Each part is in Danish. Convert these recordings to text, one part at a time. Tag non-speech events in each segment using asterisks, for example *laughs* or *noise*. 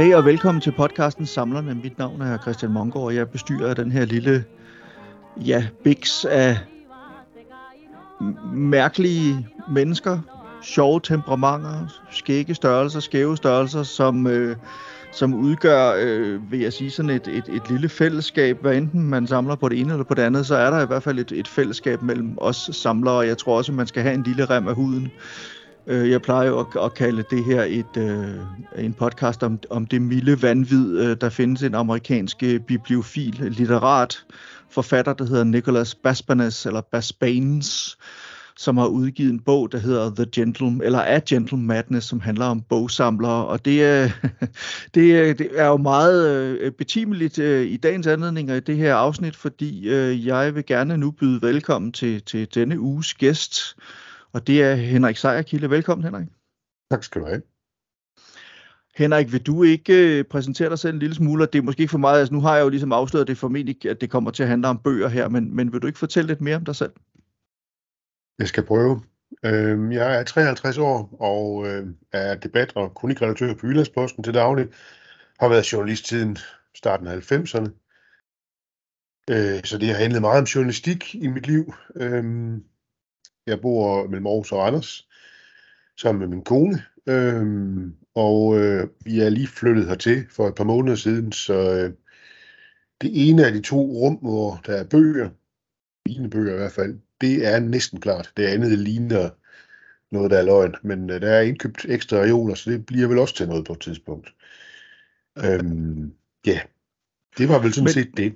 Goddag og velkommen til podcasten Samlerne. Mit navn er Christian Mongård, og jeg bestyrer den her lille, ja, biks af mærkelige mennesker, sjove temperamenter, skægge størrelser, skæve størrelser, som, øh, som udgør, øh, vil jeg sige, sådan et, et, et lille fællesskab. Hvad enten man samler på det ene eller på det andet, så er der i hvert fald et, et fællesskab mellem os samlere, og jeg tror også, at man skal have en lille rem af huden. Øh, Jeg plejer jo at, at kalde det her et, øh, en podcast om, om det milde vanvid. Øh, Der findes en amerikansk bibliofil, litterat forfatter, der hedder Nicholas Basbanes, eller Basbanes, som har udgivet en bog, der hedder The Gentle, eller A Gentle Madness, som handler om bogsamlere, og det *laughs* det er, det er jo meget øh, betimeligt øh, i dagens anledning i det her afsnit, fordi øh, jeg vil gerne nu byde velkommen til, til denne uges gæst, og det er Henrik Sejerkilde. Velkommen, Henrik. Tak skal du have. Henrik, vil du ikke øh, præsentere dig selv en lille smule? Det er måske ikke for meget, altså nu har jeg jo ligesom afsløret, det formentlig at det kommer til at handle om bøger her, men, men vil du ikke fortælle lidt mere om dig selv? Jeg skal prøve. Øhm, Jeg er 53 år og øh, er debat- og kronikredaktør på Jyllandsposten til daglig. Har været journalist siden starten af 90'erne. Øh, Så det har handlet meget om journalistik i mit liv. Jeg bor mellem Aarhus og Randers sammen med min kone. Øhm, Og øh, vi er lige flyttet hertil for et par måneder siden, så øh, det ene af de to rum, hvor der er bøger, mine bøger i hvert fald, det er næsten klart. Det andet ligner noget, der er løgn, men øh, der er indkøbt ekstra reoler, så det bliver vel også til noget på et tidspunkt. Øhm, ja, det var vel sådan Men- set det.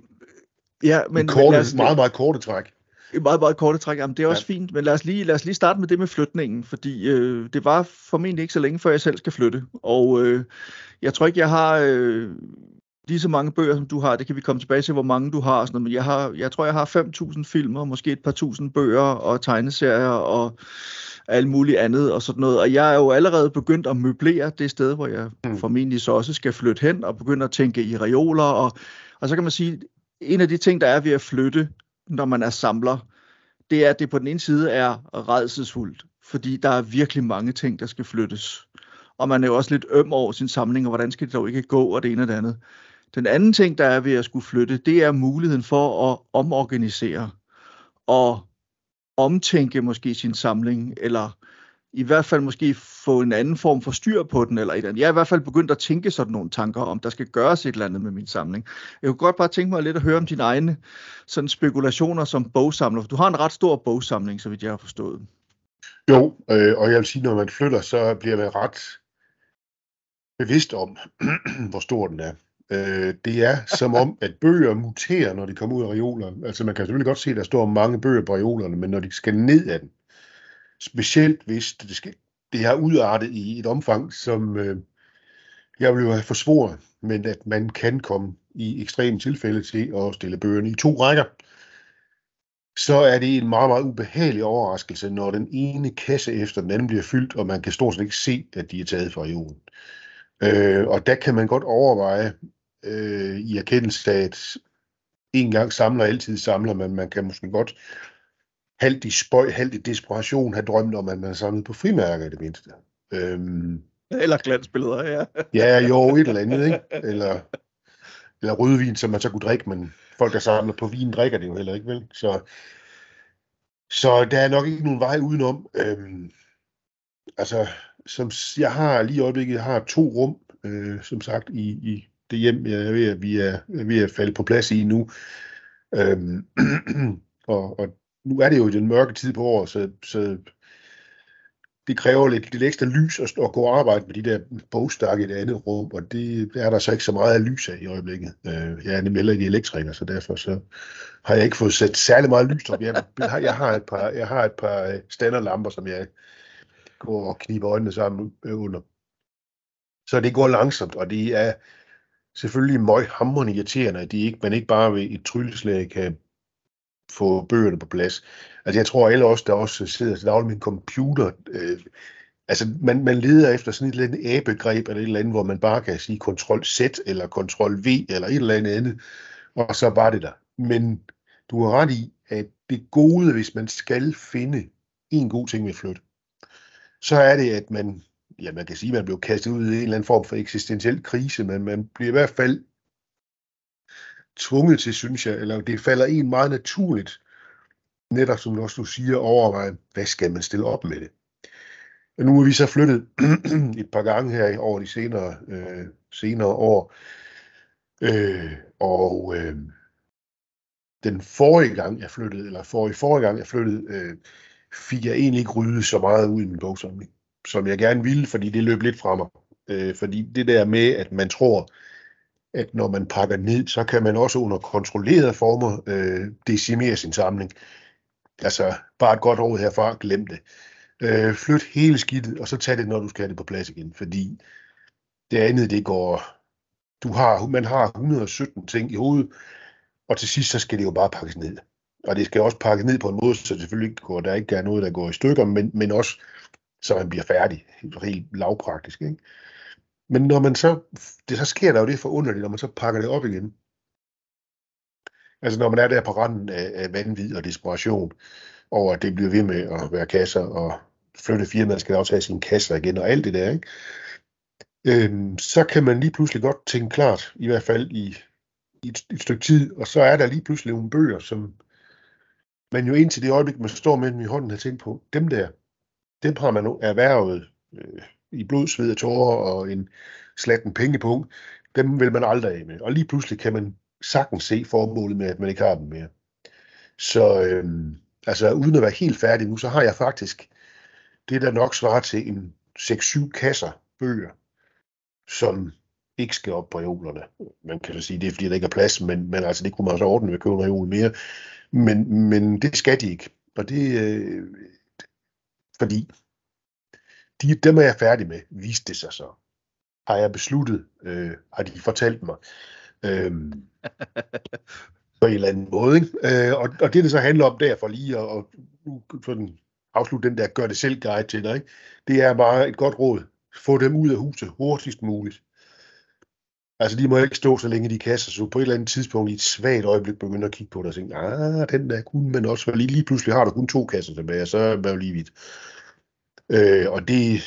Ja, Men, men, korte, men lad os, meget, meget korte træk. Et meget, meget korte træk. Jamen, det er Ja. også fint, men lad os, lige, lad os lige starte med det med flytningen, fordi øh, det var formentlig ikke så længe, før jeg selv skal flytte. Og øh, jeg tror ikke, jeg har øh, lige så mange bøger, som du har. Det kan vi komme tilbage til, hvor mange du har. og Sådan noget. Men jeg, har, jeg tror, jeg har 5.000 filmer, måske et par tusind bøger og tegneserier og alt muligt andet og sådan noget. Og jeg er jo allerede begyndt at møblere det sted, hvor jeg Mm. formentlig så også skal flytte hen og begynde at tænke i reoler. Og, og så kan man sige, en af de ting, der er ved at flytte, når man er samler, det er, at det på den ene side er redselsfuldt, fordi der er virkelig mange ting, der skal flyttes. Og man er jo også lidt øm over sin samling, og hvordan skal det dog ikke gå, og det ene og det andet. Den anden ting, der er ved at skulle flytte, det er muligheden for at omorganisere og omtænke måske sin samling, eller i hvert fald måske få en anden form for styr på den, eller et eller andet. Jeg er i hvert fald begyndt at tænke sådan nogle tanker om, der skal gøres et eller andet med min samling. Jeg kunne godt bare tænke mig lidt at høre om dine egne sådan spekulationer som bogsamler. For du har en ret stor bogsamling, så vidt jeg har forstået. Jo, øh, og jeg vil sige, når man flytter, så bliver man ret bevidst om, *clears throat* hvor stor den er. Øh, det er som om, at bøger muterer, når de kommer ud af reolerne. Altså man kan selvfølgelig godt se, at der står mange bøger på reolerne, men når de skal ned af den, specielt hvis det, skal, det har udartet i et omfang, som øh, jeg vil jo have forsvoret, men at man kan komme i ekstreme tilfælde til at stille bøgerne i to rækker, så er det en meget, meget ubehagelig overraskelse, når den ene kasse efter den anden bliver fyldt, og man kan stort set ikke se, at de er taget fra jorden. Øh, og der kan man godt overveje øh, i erkendelse af, at en gang samler, altid samler, men man kan måske godt halvt i spøj, halvt i desperation have drømt om, at man samlet på frimærker i det mindste. Øhm, Eller glansbilleder, ja. ja, jo, et eller andet, ikke? Eller, eller rødvin, som man så kunne drikke, men folk, der samler på vin, drikker det jo heller ikke, vel? Så, så der er nok ikke nogen vej udenom. Øhm, altså, som jeg har lige i øjeblikket, jeg har to rum, øh, som sagt, i, i det hjem, jeg er ved, at vi er, er ved at falde på plads i nu. Øhm, *clears throat* og, og nu er det jo den mørke tid på året, så, så det kræver lidt, lidt ekstra lys at, at gå og arbejde med de der bogstakke i det andet rum, og det er der så ikke så meget af lys af i øjeblikket. Øh, jeg er nemlig heller ikke elektriker, så derfor så har jeg ikke fået sat særlig meget lys op. Jeg, jeg, har, jeg, har et par, jeg har et par øh, standardlamper, som jeg går og kniber øjnene sammen under. Så det går langsomt, og det er selvfølgelig møghamrende irriterende, at de ikke, man ikke bare ved et trylleslag kan få bøgerne på plads. Altså jeg tror alle os, der også sidder til daglig med en computer, øh, altså man, man leder efter sådan et eller andet A-begreb, eller et eller andet, hvor man bare kan sige kontrol Z eller kontrol V eller et eller andet andet, og så var det der. Men du har ret i, at det gode, hvis man skal finde en god ting ved flyt, så er det, at man, ja, man kan sige, at man bliver kastet ud i en eller anden form for eksistentiel krise, men man bliver i hvert fald tvunget til, synes jeg, eller det falder en meget naturligt, netop som også du siger, overveje, hvad skal man stille op med det? Og nu er vi så flyttet *clears throat* et par gange her over de senere, øh, senere år, øh, og øh, den forrige gang, jeg flyttede, eller forrige, forrige gang, jeg flyttede, øh, fik jeg egentlig ikke ryddet så meget ud i min bogsamling, som jeg gerne ville, fordi det løb lidt fra mig. Øh, fordi det der med, at man tror, at når man pakker ned, så kan man også under kontrollerede former øh, decimere sin samling. Altså, bare et godt råd herfra, glem det. Øh, flyt hele skidtet, og så tag det, når du skal have det på plads igen, fordi det andet, det går... Du har, man har 117 ting i hovedet, og til sidst, så skal det jo bare pakkes ned. Og det skal også pakkes ned på en måde, så det selvfølgelig ikke går, der ikke er noget, der går i stykker, men, men også, så man bliver færdig. Helt lavpraktisk, ikke? Men når man så, det, så sker der jo det forunderligt, når man så pakker det op igen. Altså når man er der på randen af, af vanvid og desperation over, at det bliver ved med at være kasser, og flytte firmaet skal aftage sine kasser igen, og alt det der, ikke? Øhm, så kan man lige pludselig godt tænke klart, i hvert fald i, i et, et stykke tid, og så er der lige pludselig nogle bøger, som man jo indtil det øjeblik, man står med dem i hånden, har tænkt på, dem der, dem har man erhvervet øh, i blod, sved og tårer og en slatten pengepunkt, dem vil man aldrig af med. Og lige pludselig kan man sagtens se formålet med, at man ikke har dem mere. Så øh, altså uden at være helt færdig nu, så har jeg faktisk det, der nok svarer til en 6-7 kasser bøger, som ikke skal op på reolerne. Man kan så sige, det er fordi, der ikke er plads, men, men altså, det kunne man så ordne ved at købe en reol mere. Men, men det skal de ikke. Og det, øh, fordi de, dem er jeg færdig med, viste det sig så. Har jeg besluttet, øh, har de fortalt mig. Øh, *laughs* på en eller anden måde. Ikke? Øh, og, og det, det så handler om der, for lige at, at sådan afslutte den der gør det selv guide til dig, ikke? det er bare et godt råd. Få dem ud af huset hurtigst muligt. Altså, de må ikke stå så længe de kasser, så på et eller andet tidspunkt i et svagt øjeblik begynder at kigge på det og tænke, ah, den der kunne man også, lige, lige pludselig har du kun to kasser tilbage, og så er det jo lige vidt. Øh, og, det,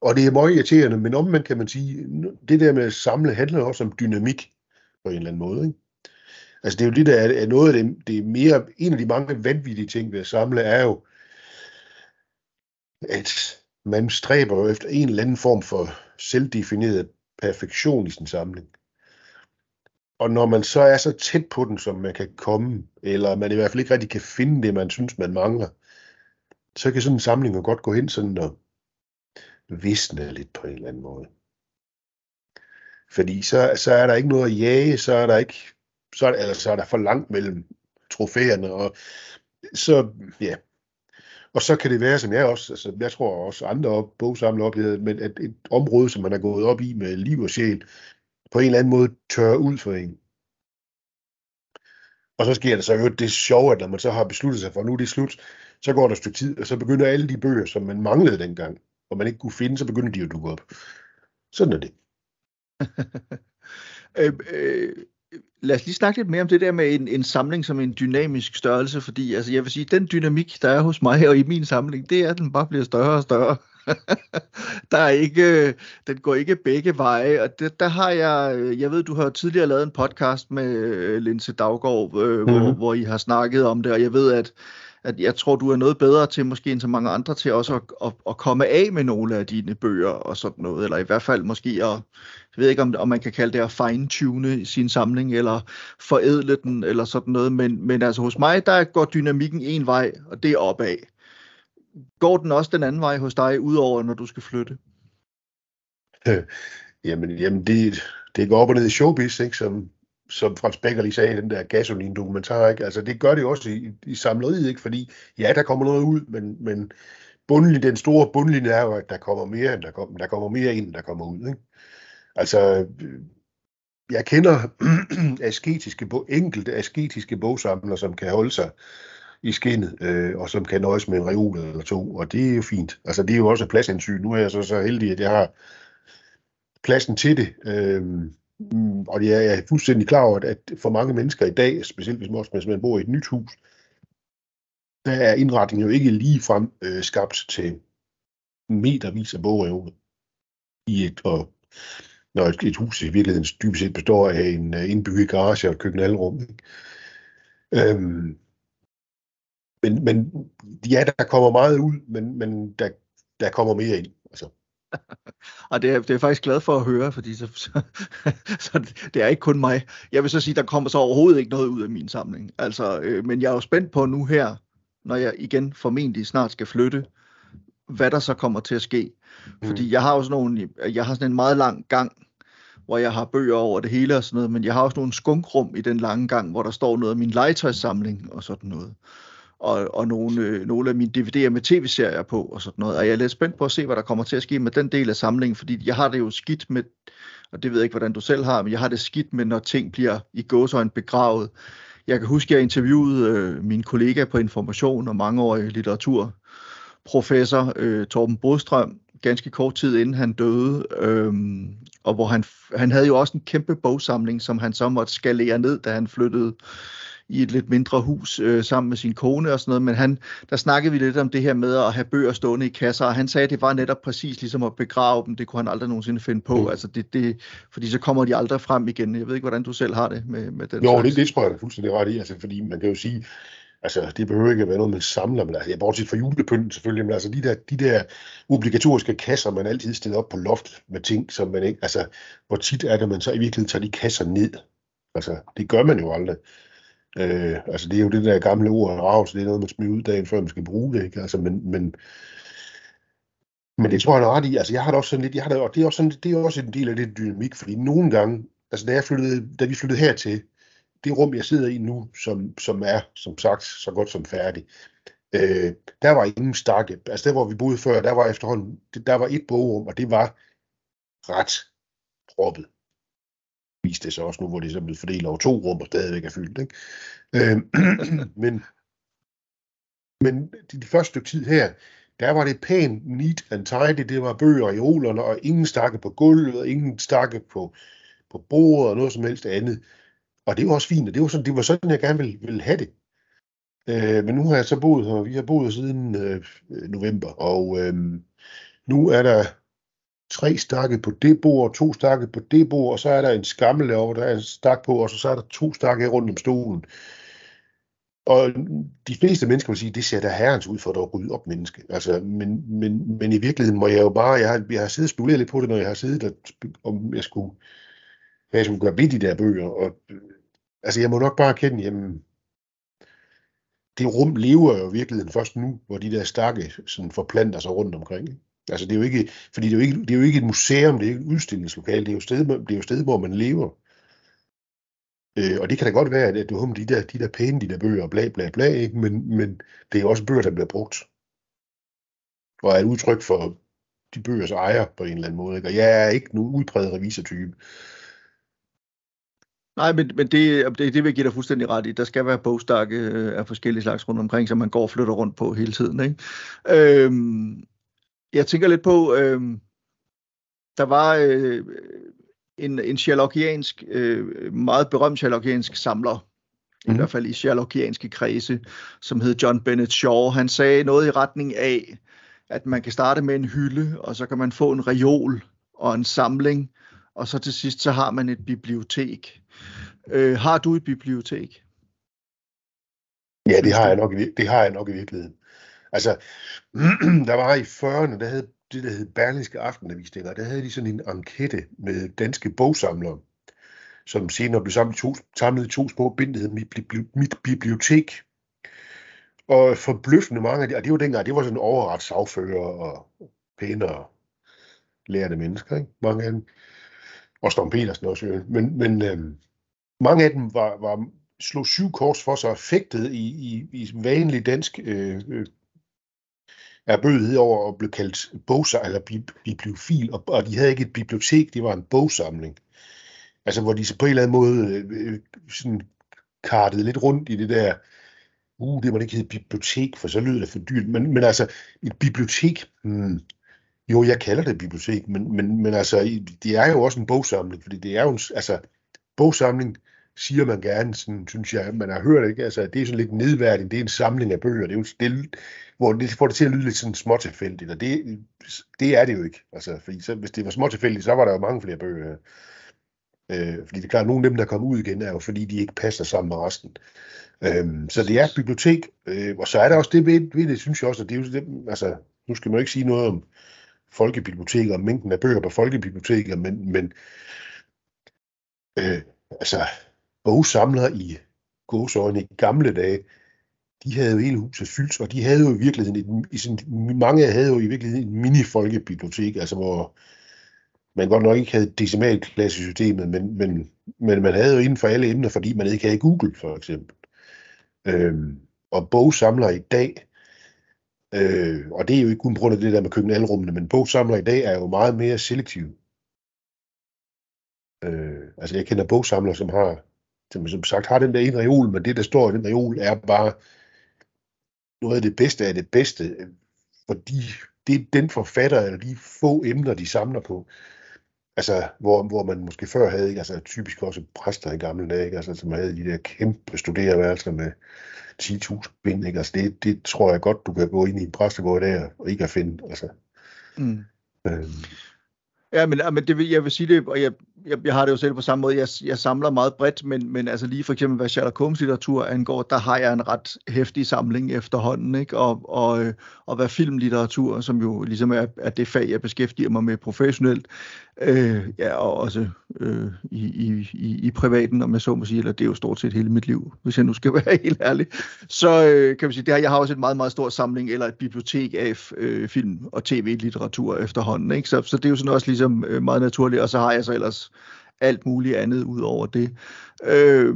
og det er meget irriterende, men om man kan man sige, det der med at samle handler også om dynamik på en eller anden måde. Ikke? Altså det er jo det, der er, er noget af det, det er mere, en af de mange vanvittige ting ved at samle, er jo, at man stræber jo efter en eller anden form for selvdefineret perfektion i sin samling. Og når man så er så tæt på den, som man kan komme, eller man i hvert fald ikke rigtig kan finde det, man synes, man mangler, så kan sådan en samling jo godt gå hen sådan og visne lidt på en eller anden måde. Fordi så, så er der ikke noget at jage, så er der ikke, så er, eller så er der for langt mellem trofæerne, og så, ja. Og så kan det være, som jeg også, altså jeg tror også andre op, bogsamler oplevede, men at et område, som man er gået op i med liv og sjæl, på en eller anden måde tør ud for en. Og så sker der så jo det sjove, at når man så har besluttet sig for, at nu er det slut, så går der et stykke tid, og så begynder alle de bøger, som man manglede dengang, og man ikke kunne finde, så begynder de at dukke op. Sådan er det. *laughs* øh, øh, lad os lige snakke lidt mere om det der med en, en samling som en dynamisk størrelse, fordi altså, jeg vil sige, den dynamik, der er hos mig og i min samling, det er, at den bare bliver større og større. *laughs* der er ikke, den går ikke begge veje, og det, der har jeg, jeg ved, du har tidligere lavet en podcast med øh, Linse Daggaard, øh, mm-hmm. hvor, mhm. hvor I har snakket om det, og jeg ved, at at jeg tror, du er noget bedre til, måske end så mange andre, til også at, at, at komme af med nogle af dine bøger og sådan noget, eller i hvert fald måske at, jeg ved ikke, om, om man kan kalde det at fine-tune sin samling, eller forædle den, eller sådan noget, men, men altså hos mig, der går dynamikken en vej, og det er opad. Går den også den anden vej hos dig, udover når du skal flytte? *laughs* Jamen, jamen det, det går op og ned i showbiz, ikke? Som, som Frans Becker lige sagde den der gasolin-dokumentar, ikke? Altså, det gør det også i, i samleriet, ikke? Fordi, ja, der kommer noget ud, men, men bundlinjen, den store bundlinje er jo, at der kommer mere, end der kommer, der kommer mere ind, end der kommer ud, ikke? Altså, øh, jeg kender *clears throat* asketiske, enkelte asketiske bogsamler, som kan holde sig i skinnet, øh, og som kan nøjes med en reol eller to, og det er jo fint. Altså, det er jo også pladsindsyn. Nu er jeg så, så heldig, at jeg har pladsen til det. Øh, Mm, og jeg er fuldstændig klar over, at for mange mennesker i dag, specielt hvis man, hvis man bor i et nyt hus, der er indretningen jo ikke lige frem øh, skabt til metervis af bogreoler i et, og når et, et hus i virkeligheden dybest set består af en uh, indbygget garage og et køkkenalrum. Ikke? Øhm, men, men ja, der kommer meget ud, men, men der, der kommer mere ind. Altså og det er, det er jeg faktisk glad for at høre, fordi så, så, *laughs* så det er ikke kun mig. Jeg vil så sige, der kommer så overhovedet ikke noget ud af min samling. Altså, øh, men jeg er jo spændt på nu her, når jeg igen formentlig snart skal flytte, hvad der så kommer til at ske. Fordi mm. jeg har også nogle, jeg har sådan en meget lang gang, hvor jeg har bøger over det hele og sådan noget, men jeg har også nogle skunkrum i den lange gang, hvor der står noget af min legetøjssamling og sådan noget. Og, og nogle, øh, nogle af mine DVD'er med tv-serier på og sådan noget. Og jeg er lidt spændt på at se, hvad der kommer til at ske med den del af samlingen, fordi jeg har det jo skidt med, og det ved jeg ikke, hvordan du selv har, men jeg har det skidt med, når ting bliver i gåsøjne begravet. Jeg kan huske, at jeg interviewede øh, min kollega på Information og mangeårig litteraturprofessor øh, Torben Bodstrøm, ganske kort tid inden han døde, øhm, og hvor han, han havde jo også en kæmpe bogsamling, som han så måtte skalere ned, da han flyttede i et lidt mindre hus øh, sammen med sin kone og sådan noget, men han, der snakkede vi lidt om det her med at have bøger stående i kasser, og han sagde, at det var netop præcis ligesom at begrave dem, det kunne han aldrig nogensinde finde på, mm. altså det, det, fordi så kommer de aldrig frem igen. Jeg ved ikke, hvordan du selv har det med, med den Jo, det, det tror jeg er fuldstændig ret i, altså, fordi man kan jo sige, Altså, det behøver ikke at være noget, man samler, men altså, jeg bortset fra julepynten selvfølgelig, men altså de der, de der obligatoriske kasser, man altid stiller op på loft med ting, som man ikke, altså, hvor tit er det, man så i virkeligheden tager de kasser ned. Altså, det gør man jo aldrig. Øh, altså, det er jo det der gamle ord, rav, det er noget, man smider ud dagen, før man skal bruge det, ikke? Altså, men, men, men det tror jeg er ret i. Altså, jeg har det også sådan lidt, jeg har det, og det er også, sådan, det er også en del af det dynamik, fordi nogle gange, altså da, jeg flyttede, da vi flyttede hertil, det rum, jeg sidder i nu, som, som er, som sagt, så godt som færdig, øh, der var ingen stakke. Altså der, hvor vi boede før, der var efterhånden, der var et bogrum, og det var ret proppet. Viste det sig også nu, hvor det så blevet fordelt over to rum, og stadigvæk er fyldt. Ikke? Øh, *clears throat* men, men de, de første stykke tid her, der var det pænt, neat and tidy. Det var bøger i olerne, og ingen stakke på gulvet, og ingen stakke på, på bordet, og noget som helst andet. Og det var også fint, og det var sådan, det var sådan jeg gerne ville, ville have det. Øh, men nu har jeg så boet her, vi har boet siden øh, november, og øh, nu er der tre stakke på det bord, to stakke på det bord, og så er der en skammel over, der er en stak på, og så, så er der to stakke rundt om stolen. Og de fleste mennesker vil sige, det ser da herrens ud for at rydde op menneske. Altså, men, men, men i virkeligheden må jeg jo bare, jeg har, jeg har siddet og spekuleret lidt på det, når jeg har siddet, og, om jeg skulle, hvad jeg skulle gøre ved de der bøger, og altså jeg må nok bare erkende, jamen, det rum lever jo i virkeligheden først nu, hvor de der stakke sådan forplanter sig rundt omkring. Altså det er jo ikke, fordi det er jo ikke, det er jo ikke et museum, det er ikke et udstillingslokale, det er jo sted, det er jo sted, hvor man lever. Øh, og det kan da godt være, at du har de der, de der pæne, de der bøger, bla bla bla, ikke? Men, men det er jo også bøger, der bliver brugt. Og er et udtryk for de bøgers ejer på en eller anden måde. Ikke? Og jeg er ikke nogen udpræget revisortype. Nej, men, men det, det, det vil jeg give dig fuldstændig ret i. Der skal være bogstakke øh, af forskellige slags rundt omkring, som man går og flytter rundt på hele tiden. Ikke? Øhm, jeg tænker lidt på, øhm, der var øh, en, en Sherlockiansk, øh, meget berømt Sherlockiansk samler, mm. i mhm. hvert fald i Sherlockianske kredse, som hed John Bennett Shaw. Han sagde noget i retning af, at man kan starte med en hylde, og så kan man få en reol og en samling, og så til sidst så har man et bibliotek. Øh, har du et bibliotek? Ja, det har jeg nok, det har jeg nok i virkeligheden. Altså, *clears throat* der var i 40'erne, der havde det, der hed Berlingske Aftenavis, der, der havde de sådan en enkete med danske bogsamlere, som senere blev samlet, to, samlet i to små bind, der hed mit, mit bibliotek. Og forbløffende mange af de, og det var dengang, det var sådan overretssagfører og pænere lærte mennesker, ikke? mange af dem. Og Storm Petersen også, men, men øhm, mange af dem var, var slog syv kors for sig og fægtede i, i, i vanlig dansk øh, øh, erbødighed over at blive kaldt bogsa eller bibliofil, og, og de havde ikke et bibliotek, det var en bogsamling. Altså hvor de så på en eller anden måde øh, øh sådan kartede lidt rundt i det der, uh, det må ikke hedde bibliotek, for så lyder det for dyrt, men, men altså et bibliotek, hmm, jo, jeg kalder det bibliotek, men, men, men altså, det er jo også en bogsamling, fordi det er jo en, altså, bogsamling siger man gerne, sådan, synes jeg, man har hørt, ikke? Altså, det er sådan lidt nedværdigt, det er en samling af bøger, det er jo stille, hvor det får det til at lyde lidt sådan småtilfældigt, og det, det er det jo ikke. Altså, fordi så, hvis det var småtilfældigt, så var der jo mange flere bøger. Øh, fordi det er klart, at nogle af dem, der kommer ud igen, er jo fordi, de ikke passer sammen med resten. Øh, så det er et bibliotek, øh, og så er der også det ved, ved det, synes jeg også, at det er jo det, altså, nu skal man jo ikke sige noget om folkebiblioteker om mængden af bøger på folkebiblioteker, men, men øh, altså, bogsamlere i gåsøjne i gamle dage, de havde jo hele huset fyldt, og de havde jo i virkeligheden, et, i sådan, mange havde jo i virkeligheden et mini-folkebibliotek, altså hvor man godt nok ikke havde decimalklassesystemet, men, men, men man havde jo inden for alle emner, fordi man ikke havde Google, for eksempel. Øhm, og bogsamler i dag, øh, og det er jo ikke kun på grund af det der med køkkenalrummene, men bogsamler i dag er jo meget mere selektive. Øh, altså jeg kender bogsamlere, som har, som, som sagt har den der ene reol, men det der står i den reol er bare noget af det bedste af det bedste, fordi det er den forfatter, eller de få emner, de samler på. Altså, hvor, hvor man måske før havde, ikke? altså typisk også præster i gamle dage, ikke? Altså, som havde de der kæmpe studereværelser med 10.000 bind, ikke? Altså, det, det tror jeg godt, du kan gå ind i en præstegård der, og ikke at finde, altså. Mm. Øhm. Ja, men, men det vil, jeg vil sige det, og jeg, jeg, jeg har det jo selv på samme måde. Jeg, jeg samler meget bredt, men, men altså lige for eksempel, hvad Sherlock Holmes litteratur angår, der har jeg en ret hæftig samling efterhånden, ikke? Og, og, øh, og hvad filmlitteratur, som jo ligesom er, er det fag, jeg beskæftiger mig med professionelt, øh, ja, og også øh, i, i, i, i privaten, om jeg så må sige, eller det er jo stort set hele mit liv, hvis jeg nu skal *laughs* være helt ærlig. Så øh, kan man sige, det her, jeg har også en meget, meget stor samling, eller et bibliotek af øh, film- og tv-litteratur efterhånden, ikke? Så, så det er jo sådan også ligesom øh, meget naturligt, og så har jeg så ellers alt muligt andet ud over det. Øh,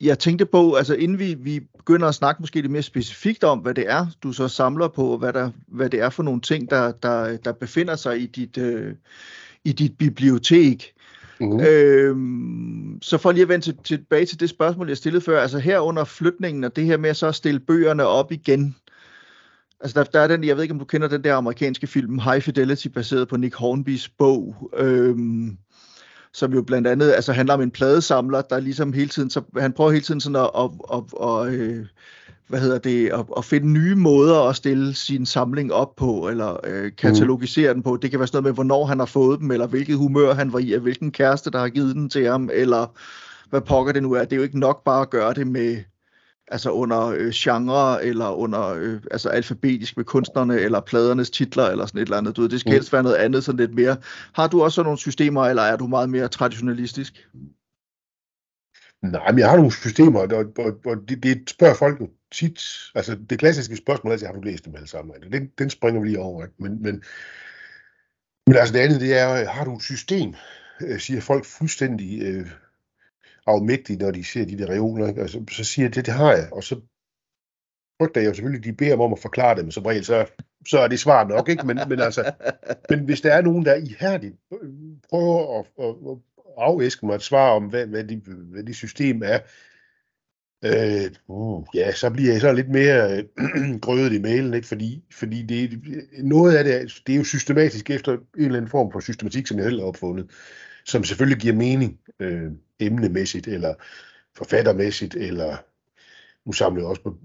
jeg tænkte på, altså inden vi, vi begynder at snakke måske lidt mere specifikt om, hvad det er, du så samler på, hvad, der, hvad det er for nogle ting, der, der, der befinder sig i dit, øh, i dit bibliotek. Mm. Øhm, så for lige at vende til, tilbage til det spørgsmål, jeg stillede før, altså her under flytningen og det her med så at stille bøgerne op igen, altså der, der er den, jeg ved ikke om du kender den der amerikanske film High Fidelity, baseret på Nick Hornbys bog, øhm, som jo blandt andet altså handler om en pladesamler, der ligesom hele tiden, så han prøver hele tiden sådan at, at, at, at, øh, hvad hedder det, at, at finde nye måder at stille sin samling op på, eller øh, katalogisere mm. den på. Det kan være sådan noget med, hvornår han har fået dem, eller hvilket humør han var i, eller hvilken kæreste, der har givet den til ham, eller hvad pokker det nu er. Det er jo ikke nok bare at gøre det med altså under øh, genre, eller under øh, altså alfabetisk med kunstnerne, eller pladernes titler, eller sådan et eller andet. Du ved, det skal mm. helst være noget andet, sådan lidt mere. Har du også sådan nogle systemer, eller er du meget mere traditionalistisk? Nej, men jeg har nogle systemer, og, og, og det, det spørger folk jo tit. Altså, det klassiske spørgsmål er altid, har du læst dem alle sammen? Den, den springer vi lige over, ikke? Men, men, men altså det andet, det er, har du et system? Øh, siger folk fuldstændig øh, afmægtige, når de ser de der reoler, ikke? Og så, så siger jeg, det, det har jeg, og så frygter jeg jo selvfølgelig, de beder mig om at forklare det, men som regel, så, så er det svar nok, ikke? Men, men, altså, men hvis der er nogen, der ihærdigt prøver at, at, at afæske mig et svar om, hvad, hvad, de, hvad de system er, øh, uh, ja, så bliver jeg så lidt mere øh, *clears throat* grødet i mailen, ikke? Fordi, fordi det, noget af det, det er jo systematisk efter en eller anden form for systematik, som jeg selv har opfundet, som selvfølgelig giver mening øh, emnemæssigt, eller forfattermæssigt, eller nu samler jeg også på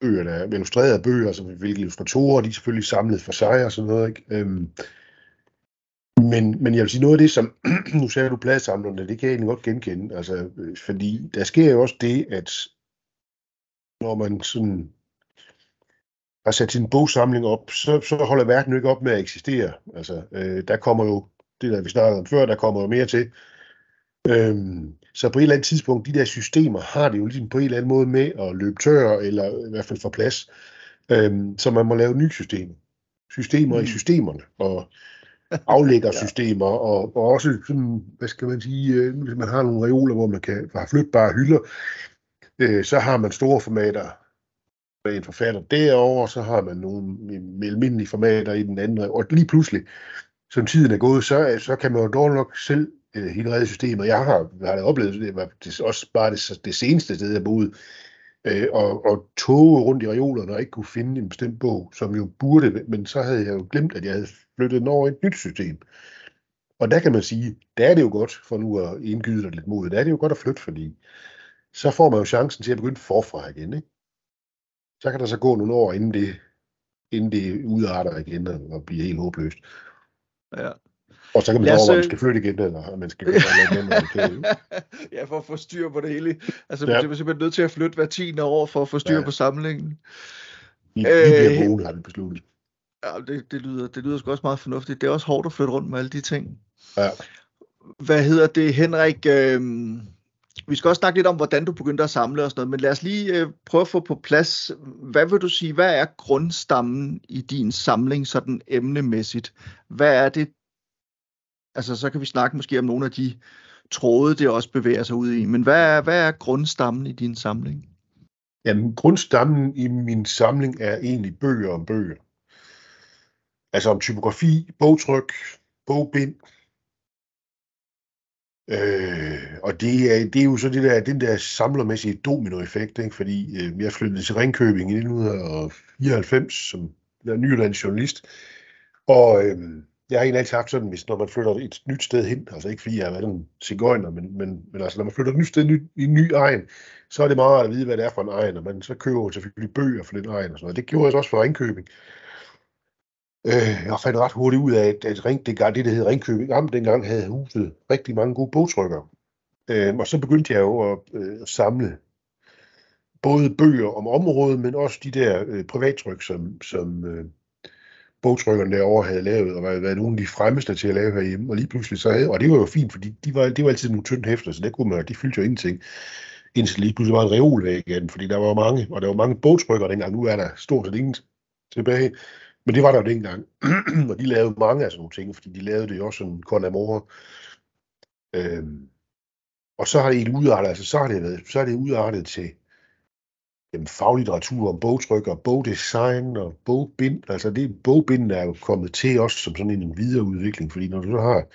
bøger, der er illustrerede bøger, altså hvilke illustratorer, de er selvfølgelig samlet for sig og sådan noget, ikke? Øhm, men, men jeg vil sige noget af det, som, *clears throat* nu sagde du pladesamlerne, det kan jeg egentlig godt genkende, altså, øh, fordi der sker jo også det, at når man sådan har sat sin bogsamling op, så, så holder verden jo ikke op med at eksistere. Altså, øh, der kommer jo, det der vi snakkede om før, der kommer jo mere til. Øhm, så på et eller andet tidspunkt, de der systemer har det jo ligesom på en eller anden måde med at løbe tør, eller i hvert fald få plads. Øhm, så man må lave nye systemer. Systemer mm. i systemerne, og *laughs* aflæggersystemer, ja. og, og også sådan, hvad skal man sige, øh, hvis man har nogle reoler, hvor man kan have flytbare hylder, øh, så har man store formater med en forfatter derovre, så har man nogle almindelige formater i den anden, og lige pludselig, som tiden er gået, så, så kan man jo dårligt nok selv øh, hele redde systemet. Jeg har, har det oplevet, det var det, også bare det, det seneste sted, jeg boede, øh, og, og tog rundt i reolerne og ikke kunne finde en bestemt bog, som jo burde, men så havde jeg jo glemt, at jeg havde flyttet den over i et nyt system. Og der kan man sige, der er det jo godt, for nu at indgyde dig lidt mod, der er det jo godt at flytte, fordi så får man jo chancen til at begynde forfra igen. Ikke? Så kan der så gå nogle år, inden det, inden det udarter igen og, og bliver helt håbløst. Ja. Og så kan man Lad os, så over, om man skal flytte igen, eller man skal gøre noget *laughs* ja, for at få styr på det hele. Altså, Ja. man er simpelthen nødt til at flytte hver 10. år for at få styr Ja. på samlingen. Vi Øh, bliver boende, har vi besluttet. Ja, det, det, lyder, det lyder sgu også meget fornuftigt. Det er også hårdt at flytte rundt med alle de ting. Ja. Hvad hedder det, Henrik? Øh, vi skal også snakke lidt om, hvordan du begyndte at samle og sådan noget, men lad os lige øh, prøve at få på plads, hvad vil du sige, hvad er grundstammen i din samling, sådan emnemæssigt? Hvad er det, altså så kan vi snakke måske om nogle af de tråde, det også bevæger sig ud i, men hvad er, hvad er grundstammen i din samling? Jamen, grundstammen i min samling er egentlig bøger om bøger. Altså om typografi, bogtryk, bogbind. Øh, og det er, det er jo så det der, den der samlermæssige dominoeffekt, ikke? fordi øh, jeg flyttede til Ringkøbing i 1994 som jeg journalist, og øh, jeg har egentlig altid haft sådan, hvis når man flytter et nyt sted hen, altså ikke fordi jeg har været en cigøjner, men, men, men altså når man flytter et nyt sted ny, i en ny egen, så er det meget rart at vide, hvad det er for en egen, og man så køber selvfølgelig bøger for den egen og sådan noget. Det gjorde jeg også for Ringkøbing. Øh, jeg fandt ret hurtigt ud af, at, at Ring, det, det, der hed Ringkøbing Amt, dengang havde huset rigtig mange gode bogtrykkere. Øh, og så begyndte jeg jo at, øh, at samle både bøger om området, men også de der øh, privattryk, som, som øh, bogtrykkerne derovre havde lavet, og været, nogle af de fremmeste til at lave herhjemme. Og lige pludselig så havde, og det var jo fint, fordi de var, det var altid nogle tynde hæfter, så det kunne man, de fyldte jo ingenting. Indtil lige pludselig var en reolvæg igen, fordi der var mange, og der var mange bogtrykker dengang. Nu er der stort set ingen tilbage. Men det var der jo dengang. *clears throat* og de lavede mange af sådan nogle ting, fordi de lavede det jo også sådan Con Amore. Øhm, og så har det udartet, altså så har det, været, så har det udartet til jamen, faglitteratur om bogtryk og bogdesign og bogbind. Altså det bogbind er jo kommet til os som sådan en videreudvikling, fordi når du så har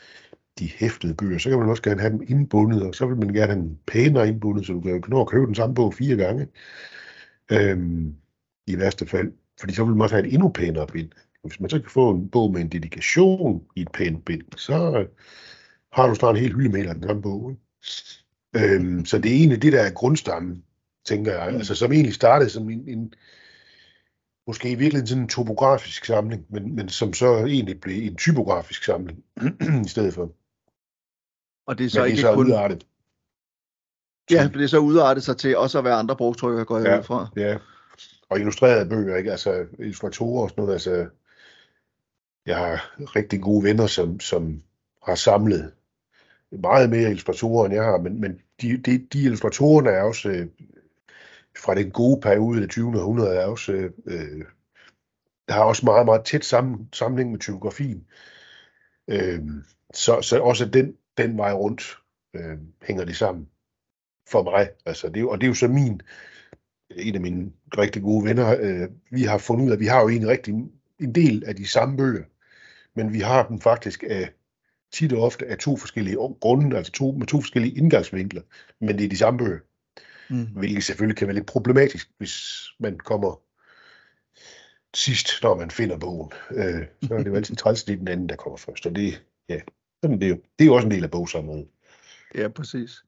de hæftede bøger, så kan man også gerne have dem indbundet, og så vil man gerne have dem pænere indbundet, så du kan jo nå at købe den samme bog fire gange. Øhm, I værste fald. Fordi så vil man også have et endnu pænere bind. Hvis man så kan få en bog med en dedikation i et pænt bind, så øh, har du snart en hel hylde med den samme bog. Ikke? Øhm, så det er egentlig det, der er grundstammen, tænker jeg. Mm. Altså som egentlig startede som en, en måske i virkeligheden sådan en topografisk samling, men, men som så egentlig blev en typografisk samling *clears throat* i stedet for. Og det er Så men det er ikke så kun... udartet. Ja, det er så udartet sig til også at være andre bogtrykker, går jeg Ja. ud fra. Ja, og illustrerede bøger, ikke? Altså illustratorer og sådan noget. Altså, jeg har rigtig gode venner, som, som har samlet meget mere illustratorer, end jeg har, men, men de, de, de illustratorerne er også øh, fra den gode periode af det 20. århundrede, er også, øh, der har også meget, meget tæt sammen, sammenhæng med typografien. Øh, så, så også den, den vej rundt øh, hænger det sammen for mig. Altså, det, er og det er jo så min, en af mine rigtig gode venner, øh, vi har fundet ud af, at vi har jo egentlig rigtig en del af de samme bøger, men vi har dem faktisk af tit og ofte af to forskellige grunde, altså to, med to forskellige indgangsvinkler, men det er de samme bøger, Mm. hvilket selvfølgelig kan være lidt problematisk, hvis man kommer sidst, når man finder bogen. Øh, så er det jo altid træls, det er den anden, der kommer først, og det, ja, sådan er det jo. Det er jo også en del af bogsamlingen. Ja, præcis.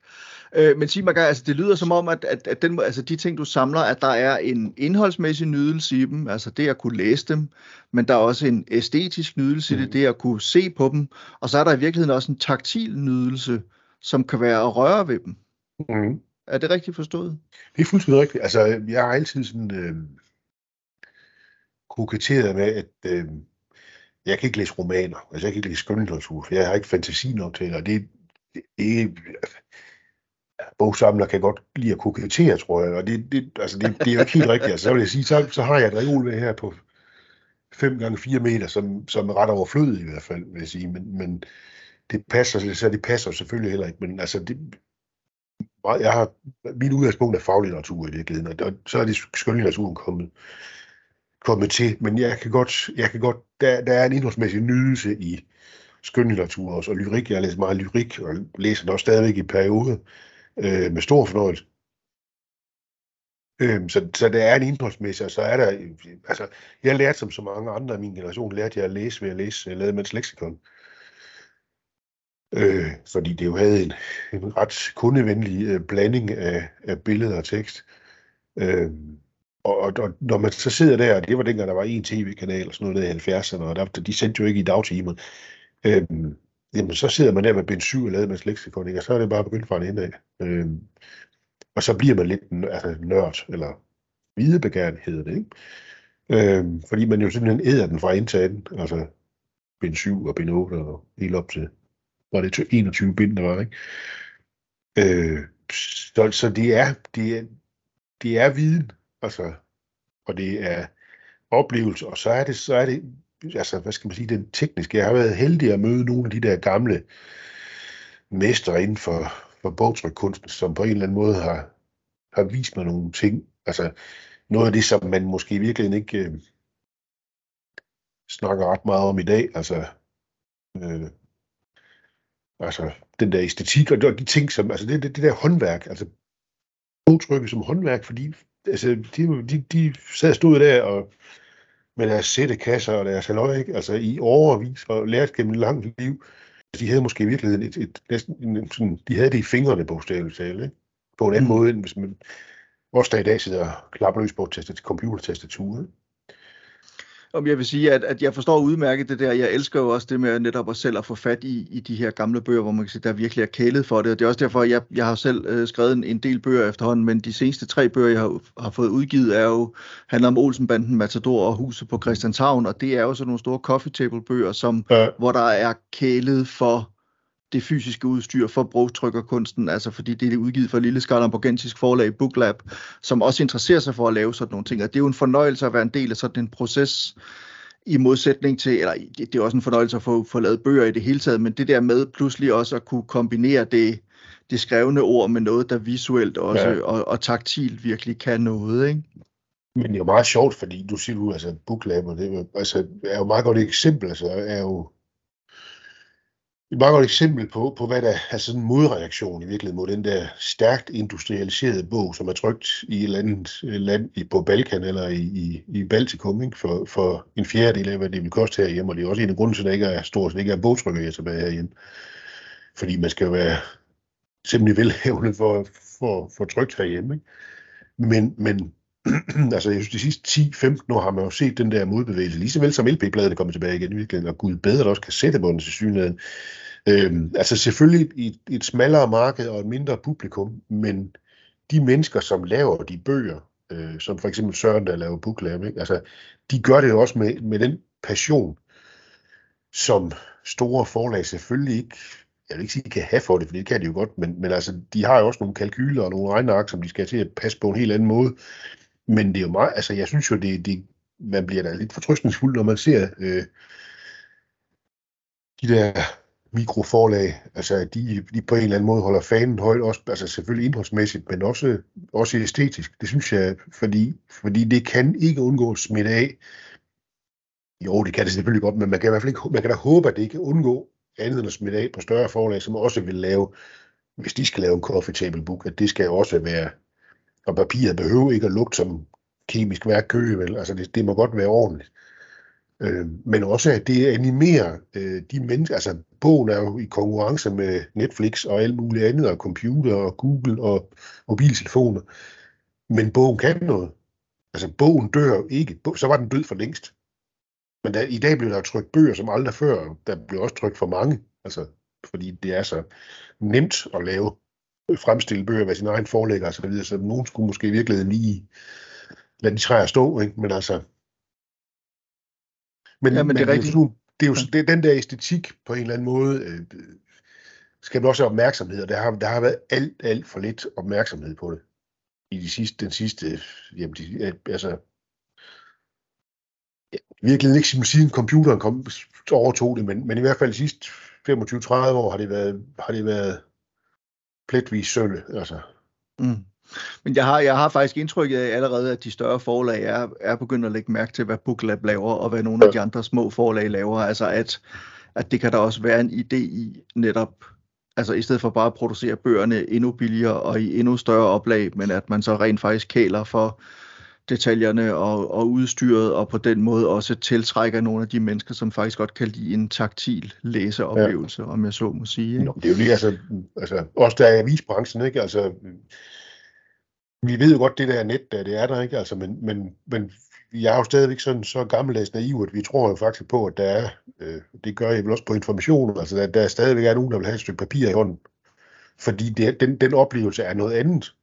Øh, men sig mig, altså det lyder som om, at, at, at den, altså de ting, du samler, at der er en indholdsmæssig nydelse i dem, altså det at kunne læse dem, men der er også en æstetisk nydelse i det, Mm. det at kunne se på dem, og så er der i virkeligheden også en taktil nydelse, som kan være at røre ved dem. Mm. Er det rigtigt forstået? Det er fuldstændig rigtigt. Altså, jeg har altid sådan øh, koketteret med, at øh, jeg kan ikke læse romaner. Altså, jeg kan ikke læse skønlitteratur, for jeg har ikke fantasi nok til det. Og det, det, det bogsamler kan godt lide at kokettere, tror jeg. Og det, det, altså, det, det er jo ikke helt rigtigt. Altså, så vil jeg sige, så, så har jeg et reolvæg her på 5 gange 4 meter, som, som er ret overflødig i hvert fald, vil jeg sige. Men, men det passer, så det passer selvfølgelig heller ikke. Men altså, det, jeg har, min udgangspunkt er faglitteratur i virkeligheden, og, så er det skønlitteraturen kommet, kommet til. Men jeg kan godt, jeg kan godt der, der er en indholdsmæssig nydelse i skønlitteratur også, og lyrik. Jeg har læst meget lyrik, og læser det også stadigvæk i perioder øh, med stor fornøjelse. Øhm, så, så der er en indholdsmæssig, og så er der, altså, jeg lærte som så mange andre i min generation, lærte jeg at læse ved at læse øh, med et leksikon. øh, øh, fordi det jo havde en, en ret kundevenlig øh, blanding af, af billeder og tekst. Øh, og, og, og når man så sidder der, det var dengang, der var en tv-kanal og sådan noget der i 70'erne, og der, de sendte jo ikke i dagtimer, øh, jamen så sidder man der med Ben 7 og lavet med leksikon, og så er det bare begyndt fra en ende af. Øh, og så bliver man lidt altså, nørd, eller videbegærende hedder det, ikke? Øh, fordi man jo simpelthen æder den fra indtagen, altså bind 7 og bind 8 og helt op til, var det 21 bind, der var, ikke? Øh, så, så det er, det er, det er viden, altså, og det er oplevelse, og så er det, så er det, altså, hvad skal man sige, den tekniske. Jeg har været heldig at møde nogle af de der gamle mestre inden for, for bogtrykkunsten, som på en eller anden måde har, har vist mig nogle ting. Altså, noget af det, som man måske virkelig ikke øh, snakker ret meget om i dag, altså, øh, altså den der æstetik og de ting, som, altså det, det, det der håndværk, altså bogtrykket som håndværk, fordi altså, de, de, de sad stod der og med deres sættekasser og deres halvøj, ikke? altså i overvis og lært gennem et langt liv. De havde måske i virkeligheden et, et, næsten, en, sådan, de havde det i fingrene bogstaveligt talt, ikke? på en anden mm. måde, end hvis man også der i dag sidder og klapper løs på et computertastatur. Ikke? Om jeg vil sige, at, at jeg forstår udmærket det der. Jeg elsker jo også det med netop at selv at få fat i, i de her gamle bøger, hvor man kan sige, der virkelig er kælet for det. Og det er også derfor, jeg, jeg har selv øh, skrevet en, en del bøger efterhånden, men de seneste tre bøger, jeg har, har fået udgivet, er jo, handler om Olsenbanden, Matador og Huset på Christianshavn, og det er jo sådan nogle store coffee table bøger, som, ja. hvor der er kælet for det fysiske udstyr for brugtrykkerkunsten, altså fordi det er udgivet for Lille Skarlamborgensisk forlag Booklab, som også interesserer sig for at lave sådan nogle ting. Og det er jo en fornøjelse at være en del af sådan en proces, i modsætning til, eller det er også en fornøjelse at få, få lavet bøger i det hele taget, men det der med pludselig også at kunne kombinere det, det skrevne ord med noget, der visuelt også ja. og, og taktilt virkelig kan noget, ikke? Men det er jo meget sjovt, fordi du siger du, altså Booklab, og det altså, er jo meget godt et eksempel, altså er jo et meget godt eksempel på, på hvad der er sådan en modreaktion i virkeligheden mod den der stærkt industrialiserede bog, som er trygt i et eller andet øh, land i, på Balkan eller i, i, i Baltikum ikke? For, for en fjerdedel af, hvad det vil koste herhjemme. Og det er også en af grunden til, at der ikke er stort, ikke er bogtrykker tilbage herhjemme. Fordi man skal jo være simpelthen velhævende for, for, for trygt herhjemme. Ikke? Men, men *clears throat* altså, jeg synes, de sidste 10-15 år har man jo set den der modbevægelse, lige så vel som LP-bladet er kommet tilbage igen, virkelig, og gud bedre, der også kassettebåndet til synligheden. Øhm, altså selvfølgelig i et smallere marked og et mindre publikum, men de mennesker, som laver de bøger, øh, som for eksempel Søren, der laver Booklab, ikke? Altså, de gør det jo også med, med den passion, som store forlag selvfølgelig ikke, jeg vil ikke sige, de kan have for det, for det kan de jo godt, men, men altså, de har jo også nogle kalkyler og nogle regneark, som de skal til at passe på en helt anden måde. Men det er jo meget, altså jeg synes jo, det, det man bliver da lidt fortrystningsfuld, når man ser øh, de der mikroforlag, altså de, de på en eller anden måde holder fanen højt, også, altså selvfølgelig indholdsmæssigt, men også, også æstetisk. Det synes jeg, fordi, fordi det kan ikke undgås at smitte af. Jo, det kan det selvfølgelig godt, men man kan i hvert fald ikke, man kan da håbe, at det ikke kan undgå andet end at smitte af på større forlag, som også vil lave, hvis de skal lave en coffee table book, at det skal også være og papiret behøver ikke at lugte som kemisk værk køge, vel? Altså det, det må godt være ordentligt. Øh, men også at det animerer øh, de mennesker, altså bogen er jo i konkurrence med Netflix og alt muligt andet, og computer og Google og mobiltelefoner. Men bogen kan noget. Altså bogen dør ikke. Så var den død for længst. Men der, i dag bliver der trykt bøger som aldrig før. Der bliver også trykt for mange. Altså, fordi det er så nemt at lave fremstille bøger ved sin egen forlægger og så videre, så nogen skulle måske i virkeligheden lige lade de træer stå, ikke? men altså... Men, ja, men, det er rigtigt. Det er jo det er den der æstetik på en eller anden måde, øh, skal man også have opmærksomhed, og der har, der har været alt, alt for lidt opmærksomhed på det i de sidste, den sidste, jamen, de, altså, ja, virkelig ikke siden computeren kom, overtog det, men, men i hvert fald de sidste 25-30 år har det været, har det været pletvis sølv. Altså. Mm. Men jeg har, jeg har faktisk indtrykket af allerede, at de større forlag er, er begyndt at lægge mærke til, hvad Booklab laver, og hvad nogle af de andre små forlag laver. Altså at, at det kan der også være en idé i netop, altså i stedet for bare at producere bøgerne endnu billigere og i endnu større oplag, men at man så rent faktisk kæler for detaljerne og, og udstyret, og på den måde også tiltrækker nogle af de mennesker, som faktisk godt kan lide en taktil læseoplevelse, ja. om jeg så må sige. Ikke? Nå, det er jo lige, altså, altså også der er avisbranchen, ikke? Altså, vi ved jo godt, det der net, der, det er der, ikke? Altså, men, men, men jeg er jo stadigvæk sådan så gammeldags naiv, at vi tror jo faktisk på, at der er, øh, det gør jeg vel også på information, altså der, der stadigvæk er nogen, der vil have et stykke papir i hånden. Fordi det, den, den oplevelse er noget andet.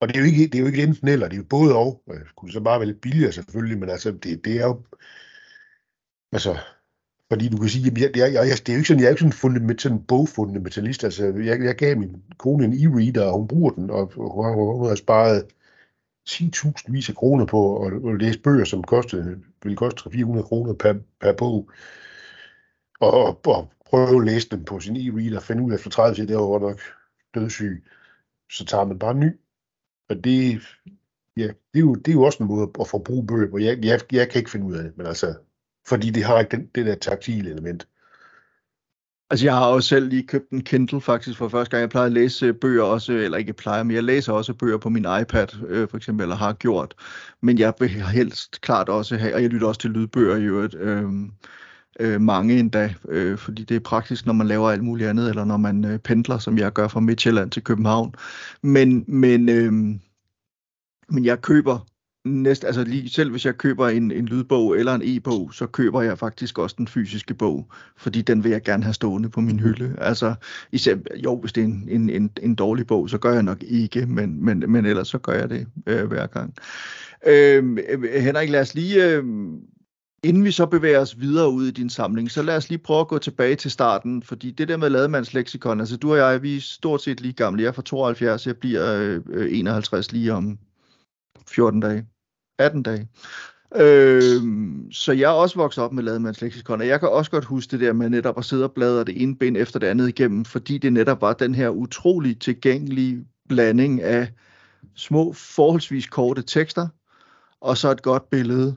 Og det er jo ikke, det er jo ikke enten eller, det er jo både og. Det kunne så bare være lidt billigere selvfølgelig, men altså, det, det er jo, altså, fordi du kan sige, at jeg, jeg, jeg, det er jo ikke sådan, jeg er ikke sådan, fundament, sådan bogfundamentalist. Altså, jeg, jeg gav min kone en e-reader, og hun bruger den, og hun, hun har sparet 10.000 vis af kroner på at, at læse bøger, som kostede, ville koste 400 kroner per, per bog. Og, og, og prøve at læse dem på sin e-reader, finde ud af efter 30 siger, det var godt nok dødssyg. Så tager man bare en ny. Og det, ja, det, er jo, det er jo også en måde at forbruge bøger på. Jeg, jeg, jeg kan ikke finde ud af det, men altså, fordi det har ikke den, det der taktile element. Altså, jeg har også selv lige købt en Kindle faktisk for første gang. Jeg plejer at læse øh, bøger også, eller ikke plejer, men jeg læser også bøger på min iPad, øh, for eksempel, eller har gjort. Men jeg vil helst klart også have, og jeg lytter også til lydbøger i øvrigt, øh, øh, mange endda, øh, fordi det er praktisk, når man laver alt muligt andet, eller når man øh, pendler, som jeg gør fra Midtjylland til København. Men, men, øh, men jeg køber næst, altså lige selv hvis jeg køber en, en lydbog eller en e-bog, så køber jeg faktisk også den fysiske bog, fordi den vil jeg gerne have stående på min hylde. Altså, især, jo, hvis det er en, en, en, en dårlig bog, så gør jeg nok ikke, men, men, men ellers så gør jeg det øh, hver gang. Øh, Henrik, lad os lige, øh, inden vi så bevæger os videre ud i din samling, så lad os lige prøve at gå tilbage til starten, fordi det der med lademandsleksikon, altså du og jeg, vi er stort set lige gamle. Jeg er fra 72, jeg bliver øh, 51 lige om 14 dage. 18 dage. Øh, så jeg er også vokset op med Lademands leksikon, og jeg kan også godt huske det der med netop at sidde og bladre det ene ben efter det andet igennem, fordi det netop var den her utrolig tilgængelige blanding af små, forholdsvis korte tekster, og så et godt billede.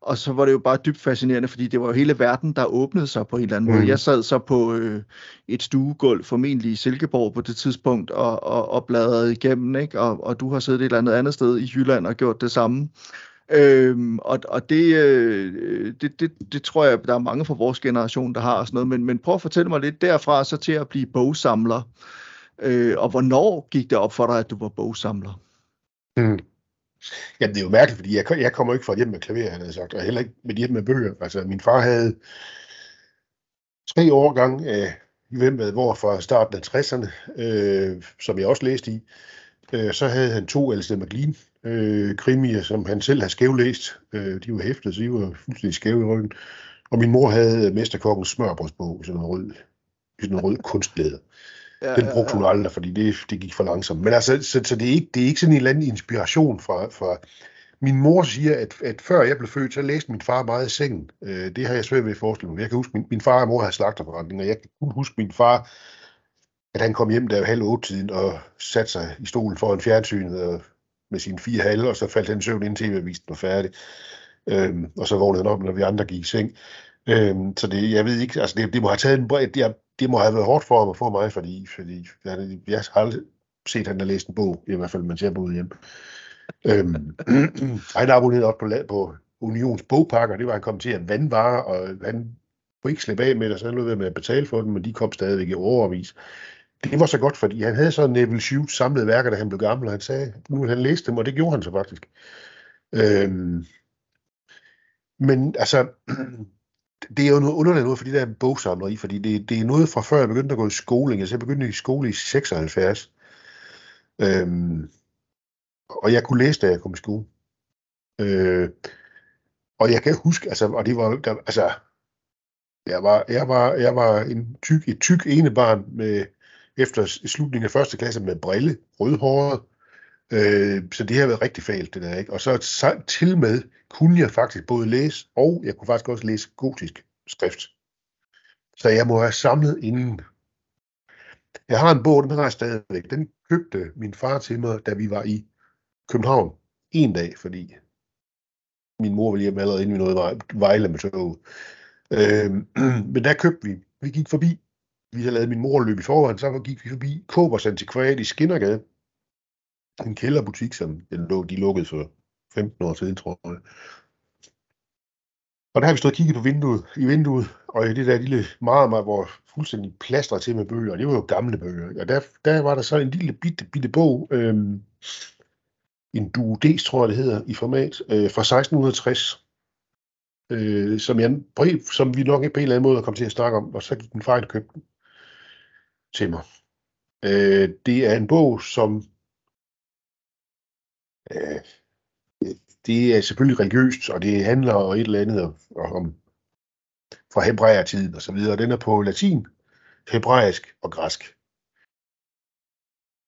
Og så var det jo bare dybt fascinerende, fordi det var jo hele verden, der åbnede sig på en eller anden mm. måde. Jeg sad så på øh, et stuegulv, formentlig i Silkeborg på det tidspunkt, og, og, og bladrede igennem, ikke? Og, og du har siddet et eller andet andet sted i Jylland og gjort det samme. Øhm, og og det, øh, det, det, det tror jeg, der er mange fra vores generation, der har og sådan noget. Men, men prøv at fortælle mig lidt derfra så til at blive bogsamler. Øh, og hvornår gik det op for dig, at du var bogsamler? Mm. Jamen, det er jo mærkeligt, fordi jeg, jeg kommer ikke fra et hjem med klaver, han havde sagt, og heller ikke med hjem med bøger. Altså, min far havde tre årgang af i hvem ved hvor fra starten af 60'erne, øh, som jeg også læste i. Øh, så havde han to Alistair McLean øh, krimier, som han selv havde skævlæst. Øh, de var hæftet, så de var fuldstændig skæve i ryggen. Og min mor havde øh, Mesterkokkens smørbrødsbog, sådan en rød, sådan en rød kunstlæder. Ja, den brugte hun aldrig, fordi det, det gik for langsomt. Men altså, så, så det, er ikke, det er ikke sådan en eller anden inspiration fra... fra min mor siger, at, at før jeg blev født, så læste min far meget i sengen. Øh, det har jeg svært ved at forestille mig. Jeg kan huske, min, min far og mor havde slagterforretning, og jeg kan kun huske min far, at han kom hjem der halv otte tiden og satte sig i stolen foran fjernsynet og, med sine fire halve, og så faldt han søvn ind tv-avisen var færdig. Øhm, og så vågnede han op, når vi andre gik i seng. Øhm, så det, jeg ved ikke, altså det, det må have taget en bred, det, det må have været hårdt for ham at få mig, fordi, fordi jeg, jeg har aldrig set, at han har læst en bog, i hvert fald, mens jeg boede hjemme. Øhm, *clears throat* han abonnerede også på, på Unions bogpakker, det var, han kom til at vandvare, og han kunne ikke slippe af med det, så han lød med at betale for dem, men de kom stadigvæk i overvis. Det var så godt, fordi han havde så Neville Shute samlede værker, da han blev gammel, og han sagde, nu han læse dem, og det gjorde han så faktisk. Øhm, men altså, *clears throat* det er jo noget underligt noget, fordi der bogsamleri, fordi det, det er noget fra før jeg begyndte at gå i skole. Altså jeg begyndte i skole i 76. Øhm, og jeg kunne læse, da jeg kom i skole. Øh, og jeg kan huske, altså, og det var, der, altså, jeg var, jeg var, jeg var en tyk, et tyk ene barn med, efter slutningen af første klasse med brille, rødhåret. Øh, så det har været rigtig fælt, det der, ikke? Og så, så til med kunne jeg faktisk både læse, og jeg kunne faktisk også læse gotisk skrift. Så jeg må have samlet inden. Jeg har en bog, den har jeg stadigvæk. Den købte min far til mig, da vi var i København en dag, fordi min mor ville hjem allerede inden vi nåede Vejle med toget. Øh, *clears throat* men der købte vi. Vi gik forbi. Vi havde lavet min mor løbe i forvejen, så gik vi forbi Kåbers Antikvariat i Skinnergade. En kælderbutik, som den lå, de lukkede for 15 år siden, tror jeg. Og der har vi stået og kigget på vinduet, i vinduet, og i det der lille meget, meget, hvor fuldstændig plastret til med bøger, og det var jo gamle bøger. Og der, der var der så en lille bitte, bitte bog, øhm, en duodes, tror jeg det hedder, i format, øh, fra 1660, øh, som, jeg, som vi nok på en eller anden måde kom til at snakke om, og så gik den fejl og købte den til mig. Øh, det er en bog, som øh, det er selvfølgelig religiøst, og det handler om et eller andet om fra hebræertiden og så videre. Den er på latin, hebraisk og græsk.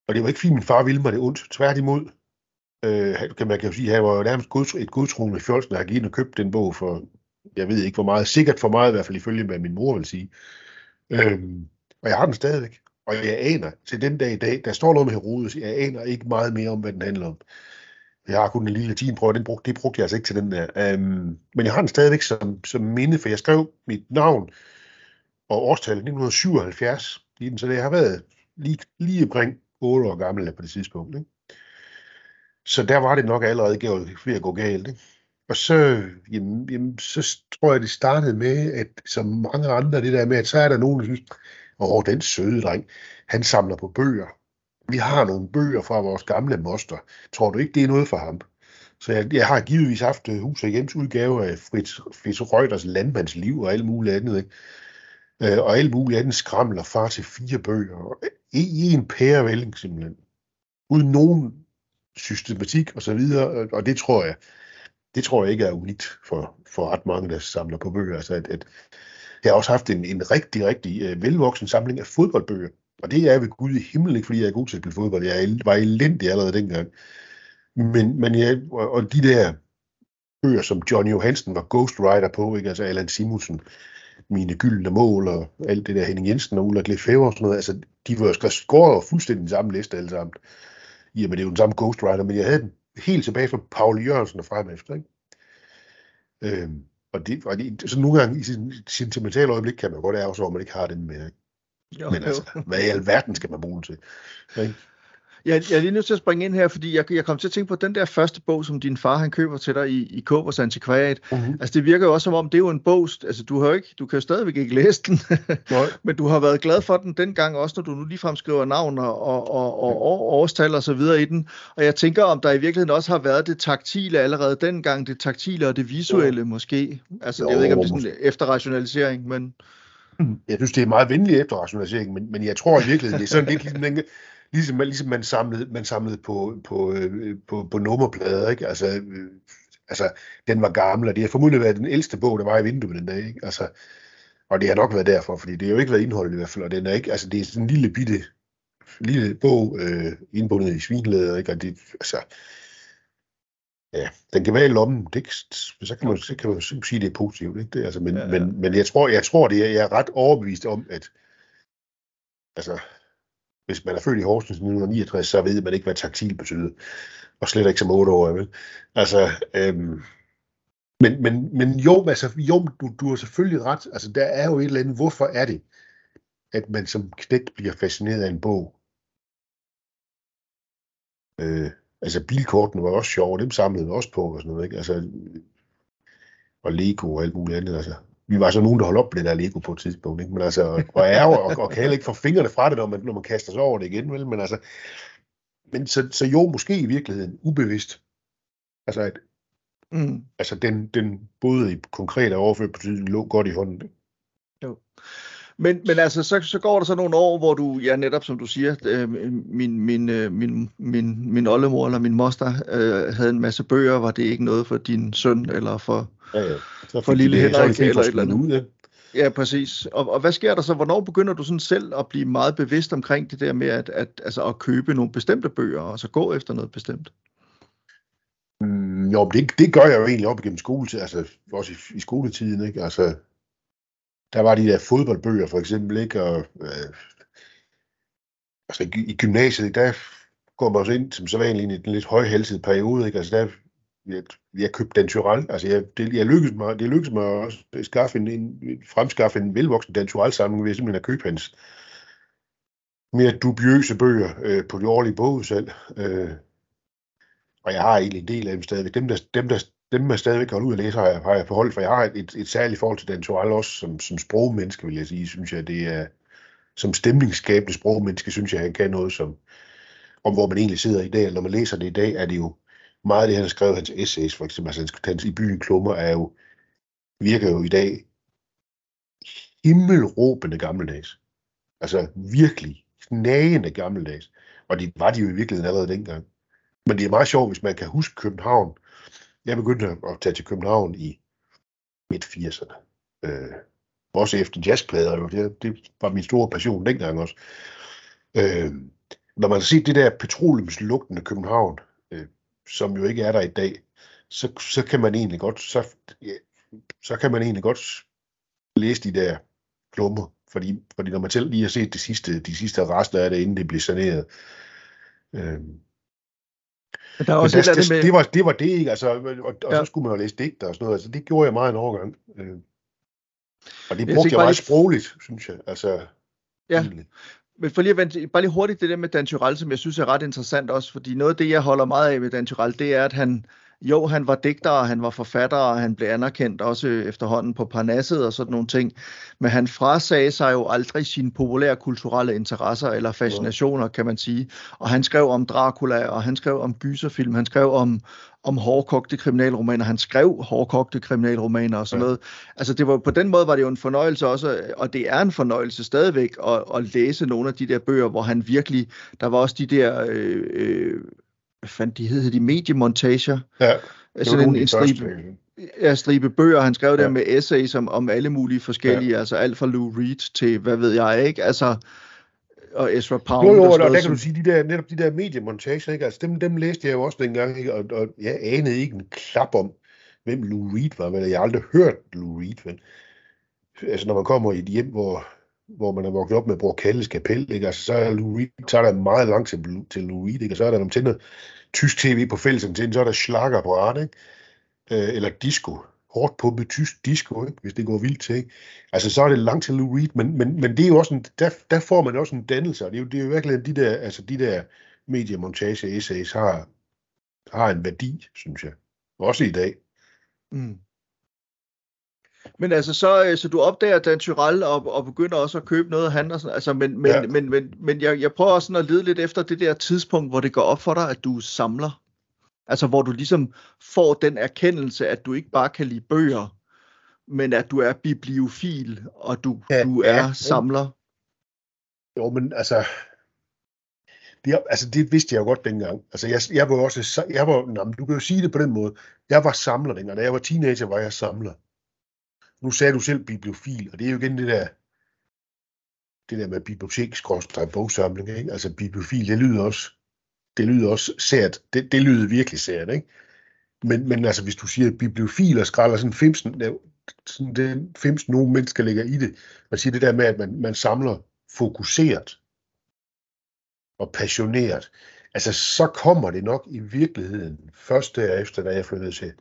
Og det var ikke fordi min far ville mig det ondt. Tværtimod, øh, kan man kan jo sige, han var jo nærmest gods, et godtroende fjolsen, der har og købte den bog for, jeg ved ikke hvor meget, sikkert for meget i hvert fald ifølge hvad min mor vil sige. Øhm, og jeg har den stadigvæk. Og jeg aner, til den dag i dag, der står noget med Herodes, jeg aner ikke meget mere om, hvad den handler om. Jeg har kun en lille latinprøve, den brugte, det brugte jeg altså ikke til den der. Øhm, men jeg har den stadigvæk som, som minde, for jeg skrev mit navn og årstallet 1977 i den, så det har været lige, lige omkring 8 år gammel på det tidspunkt. Ikke? Så der var det nok allerede gået ved at gå galt. Ikke? Og så, jamen, jamen, så tror jeg, det startede med, at som mange andre, det der med, at så er der nogen, der synes, åh, den søde dreng, han samler på bøger. Vi har nogle bøger fra vores gamle moster. Tror du ikke, det er noget for ham? Så jeg, jeg har givetvis haft øh, hus og hjems udgave af Fritz, Fritz Reuters landmandsliv og alt muligt andet. Ikke? Uh, og alt muligt andet skramler far til fire bøger. I, i en pærevælling simpelthen. Uden nogen systematik og så videre. Og det tror jeg, det tror jeg ikke er unikt for, for ret mange, der samler på bøger. Altså at, at jeg har også haft en, en rigtig, rigtig øh, velvoksen samling af fodboldbøger. Og det er ved Gud i himlen ikke, fordi jeg er god til at spille fodbold. Jeg var elendig allerede dengang. Men, men jeg, og de der bøger, som John Johansen var ghostwriter på, ikke? altså Allan Simonsen, mine gyldne mål og alt det der Henning Jensen og Ulla Glefever og sådan noget, altså de var jo skåret fuldstændig den samme liste alle sammen. Jamen det er jo den samme ghostwriter, men jeg havde den helt tilbage fra Paul Jørgensen og frem efter, ikke? Øhm, og det, og det, så nogle gange i sin sentimentale øjeblik kan man godt ærge sig, at man ikke har den med. Jo, Men altså, hvad i alverden skal man bruge den til? Okay? Jeg, jeg er lige nødt til at springe ind her, fordi jeg, jeg kom til at tænke på den der første bog, som din far han køber til dig i, i Kåbers Antikvariat. Uh-huh. Altså det virker jo også som om, det er jo en bog, altså du har jo ikke, du kan jo stadigvæk ikke læse den, *laughs* men du har været glad for den dengang også, når du nu ligefrem skriver navn og, og, og, og, årstal og så videre i den. Og jeg tænker, om der i virkeligheden også har været det taktile allerede dengang, det taktile og det visuelle jo. måske. Altså jo, jeg ved ikke, om det er sådan efterrationalisering, men... Jeg synes, det er meget venlig efterrationalisering, men, men jeg tror i virkeligheden, det er sådan lidt ligesom, ligesom, ligesom man samlede, man samlede på, på, øh, på, på nummerplader, ikke? Altså, øh, altså, den var gammel, og det har formodentlig været den ældste bog, der var i vinduet den dag, ikke? Altså, og det har nok været derfor, fordi det har jo ikke været indholdet i hvert fald, og den er ikke, altså det er sådan en lille bitte, lille bog, øh, indbundet i svinlæder, ikke? Og det, altså, ja, den kan være i lommen, det, så kan man, så kan man sige, at det er positivt, ikke? Det, altså, men, ja, ja. men, men jeg tror, jeg tror det er, jeg er ret overbevist om, at altså, hvis man er født i Horsens i 1969, så ved man ikke, hvad taktil betyder. Og slet ikke som 8 år, vel? Altså, øhm, men, men, men jo, altså, jo du, du har selvfølgelig ret. Altså, der er jo et eller andet, hvorfor er det, at man som knægt bliver fascineret af en bog? Øh, altså, bilkortene var også sjove, dem samlede vi også på og sådan noget, ikke? Altså, og Lego og alt muligt andet, altså vi var så nogen, der holdt op med det der Lego på et tidspunkt, ikke? Men altså, og er og, og kan heller ikke få fingrene fra det, når man, når man kaster sig over det igen, vel? Men altså, men så, så jo, måske i virkeligheden ubevidst. Altså, at, mm. altså den, den både i konkret og overført betydning lå godt i hånden. Jo. Men, men altså, så, så går der så nogle år, hvor du, ja netop som du siger, øh, min, min, øh, min, min, min oldemor eller min moster øh, havde en masse bøger, var det ikke noget for din søn eller for, ja, ja. Så for lille Henrik eller et eller andet? Ud, ja. Ja, præcis. Og, og hvad sker der så? Hvornår begynder du sådan selv at blive meget bevidst omkring det der med at, at, altså at købe nogle bestemte bøger, og så gå efter noget bestemt? Mm, jo, det, det gør jeg jo egentlig op igennem skoletiden, altså også i, i skoletiden, ikke? Altså, der var de der fodboldbøger for eksempel, ikke? Og, øh, altså i, i gymnasiet, der går man også ind som så vanligt i den lidt højhalset periode, ikke? Altså der jeg, jeg købte Dantural. Altså, jeg, det, jeg lykkedes mig, det lykkedes mig at skaffe en, en, fremskaffe en velvoksen Dantural-samling ved simpelthen at købe hans mere dubiøse bøger øh, på de årlige bogudsalg. Øh, og jeg har egentlig en del af dem stadigvæk. Dem, der, dem, der, dem jeg stadigvæk holdt ud at læse, har jeg, har jeg forholdt, for jeg har et, et særligt forhold til Dan Torell også, som, som sprogmenneske, vil jeg sige, synes jeg, det er, som stemningsskabende sprogmenneske, synes jeg, han kan noget, som, om hvor man egentlig sidder i dag. Når man læser det i dag, er det jo meget af det, han har skrevet, hans essays for eksempel, altså hans i byen klummer, er jo, virker jo i dag himmelråbende gammeldags. Altså virkelig knagende gammeldags. Og det var de jo i virkeligheden allerede dengang. Men det er meget sjovt, hvis man kan huske København. Jeg begyndte at tage til København i midt-80'erne. Øh, også efter jazzplader. Jo. Det, det var min store passion dengang også. Øh, når man ser det der petroleumslugtende København, øh, som jo ikke er der i dag, så, så kan man egentlig godt så, ja, så kan man egentlig godt læse de der klummer, fordi, fordi når man selv lige har set de sidste, de sidste rester af det, inden det blev saneret, øh, men der er også det, det, med... det, var, det var det ikke, altså, og, og ja. så skulle man jo læse digter og sådan noget, altså det gjorde jeg meget en overgang. Øh, og det brugte jeg, jeg meget lige... sprogligt, synes jeg, altså Ja, egentlig. men for lige at vente, bare lige hurtigt det der med Dan Tyrell, som jeg synes er ret interessant også, fordi noget af det, jeg holder meget af med Dan Tyrell, det er, at han, jo, han var digter, og han var forfatter, og han blev anerkendt også efterhånden på Parnasset og sådan nogle ting. Men han frasagde sig jo aldrig sine populære kulturelle interesser eller fascinationer, kan man sige. Og han skrev om Dracula, og han skrev om gyserfilm, han skrev om, om hårdkogte kriminalromaner, han skrev hårdkogte kriminalromaner og sådan ja. noget. Altså det var, på den måde var det jo en fornøjelse også, og det er en fornøjelse stadigvæk at, at læse nogle af de der bøger, hvor han virkelig, der var også de der... Øh, øh, hvad fanden de hed, de mediemontager. Ja, sådan en, en stribe, ja, stribe bøger, han skrev ja. der med essays om, om alle mulige forskellige, ja. altså alt fra Lou Reed til, hvad ved jeg ikke, altså og Ezra Pound. Jo, jo, og, og der kan du sige, de der, netop de der mediemontager, ikke? Altså, dem, dem læste jeg jo også dengang, ikke? Og, og jeg anede ikke en klap om, hvem Lou Reed var, men jeg har aldrig hørt Lou Reed, men altså når man kommer i et hjem, hvor, hvor man er vokset op med Bror Kalles kapel, ikke? Altså, så er Louis, Reed, tager der meget langt til, til Louis, Reed, ikke? Og så er der, nogle tænder tysk tv på fællesantenne, så er der slakker på art, ikke? Øh, eller disco, hårdt pumpet tysk disco, ikke? hvis det går vildt til. Ikke? Altså, så er det langt til Lou Reed, men, men, men det er jo også en, der, der får man også en dannelse, og det er jo, det er jo virkelig, de der, altså, de der mediemontage essays har, har en værdi, synes jeg. Også i dag. Mm. Men altså, så, øh, så du opdager Dan Tyrell og, og begynder også at købe noget af han, og sådan, altså, men, men, ja. men, men, men jeg, jeg prøver også sådan at lede lidt efter det der tidspunkt, hvor det går op for dig, at du samler. Altså, hvor du ligesom får den erkendelse, at du ikke bare kan lide bøger, men at du er bibliofil, og du, ja, du er ja, samler. Jo, men altså, det, altså, det vidste jeg jo godt dengang. Altså, jeg, jeg var også, jeg var, nå, du kan jo sige det på den måde, jeg var samler dengang. Da jeg var teenager, var jeg samler nu sagde du selv bibliofil, og det er jo igen det der, det der med bibliotekskrådstræk bogsamling, ikke? altså bibliofil, det lyder også, det lyder også sært, det, det lyder virkelig sært, ikke? Men, men altså, hvis du siger bibliofil og skralder sådan 15, sådan det 15 nogle mennesker ligger i det, man siger det der med, at man, man samler fokuseret og passioneret, altså så kommer det nok i virkeligheden først derefter, da jeg flyttede til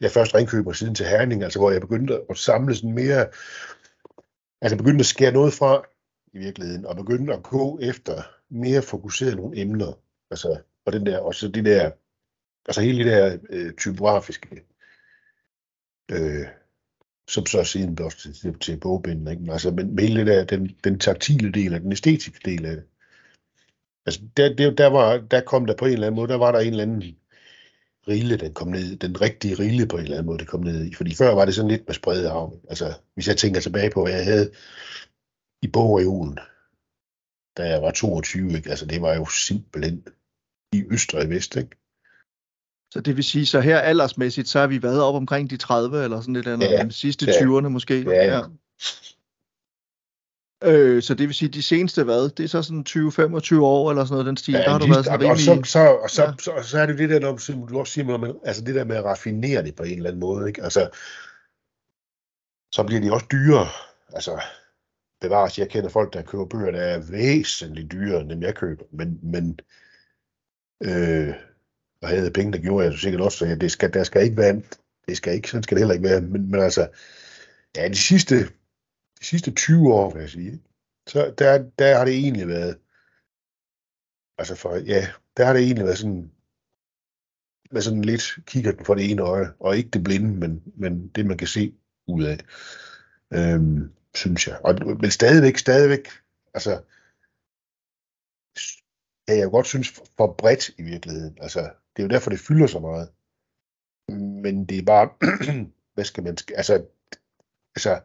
jeg først ringkøber siden til Herning, altså hvor jeg begyndte at samle sådan mere, altså begyndte at skære noget fra i virkeligheden, og begyndte at gå efter mere fokuseret nogle emner, altså, og den der, og så det der, altså hele det der øh, typografiske, øh, som så siden blev til, til, til bogbinden, ikke? Altså, men, men hele det der, den, den taktile del af den æstetiske del af det, altså der, der, der, var, der kom der på en eller anden måde, der var der en eller anden rille, den kom ned, den rigtige rille på en eller anden måde, det kom ned i. Fordi før var det sådan lidt med spredehavn. Altså, hvis jeg tænker tilbage på, hvad jeg havde i bogreolen, da jeg var 22, ikke? altså det var jo simpelthen i øst og i vest, ikke? Så det vil sige, så her aldersmæssigt, så har vi været op omkring de 30, eller sådan lidt andet, ja, de sidste ja, 20'erne måske. Ja, ja. Øh, så det vil sige, de seneste hvad? Det er så sådan 20-25 år eller sådan noget, den stil. Ja, der har du været sådan rimelig... Og så, så, og så, ja. så, så, så, er det det der, når, du også siger, med, altså det der med at raffinere det på en eller anden måde. Ikke? Altså, så bliver de også dyre. Altså, bevares, jeg kender folk, der køber bøger, der er væsentligt dyrere, end dem jeg køber. Men, men øh, og havde penge, der gjorde jeg så sikkert også, så det skal, der skal ikke være, det skal ikke, sådan skal det heller ikke være. Men, men altså, ja, de sidste de sidste 20 år, vil jeg sige, så der, der har det egentlig været, altså for, ja, der har det egentlig været sådan med sådan lidt kigger den for det ene øje, og ikke det blinde, men, men det, man kan se ud af, øhm, synes jeg. Og, men stadigvæk, stadigvæk, altså, ja, jeg godt synes for bredt i virkeligheden. Altså, det er jo derfor, det fylder så meget. Men det er bare, *clears throat* hvad skal man, altså, altså,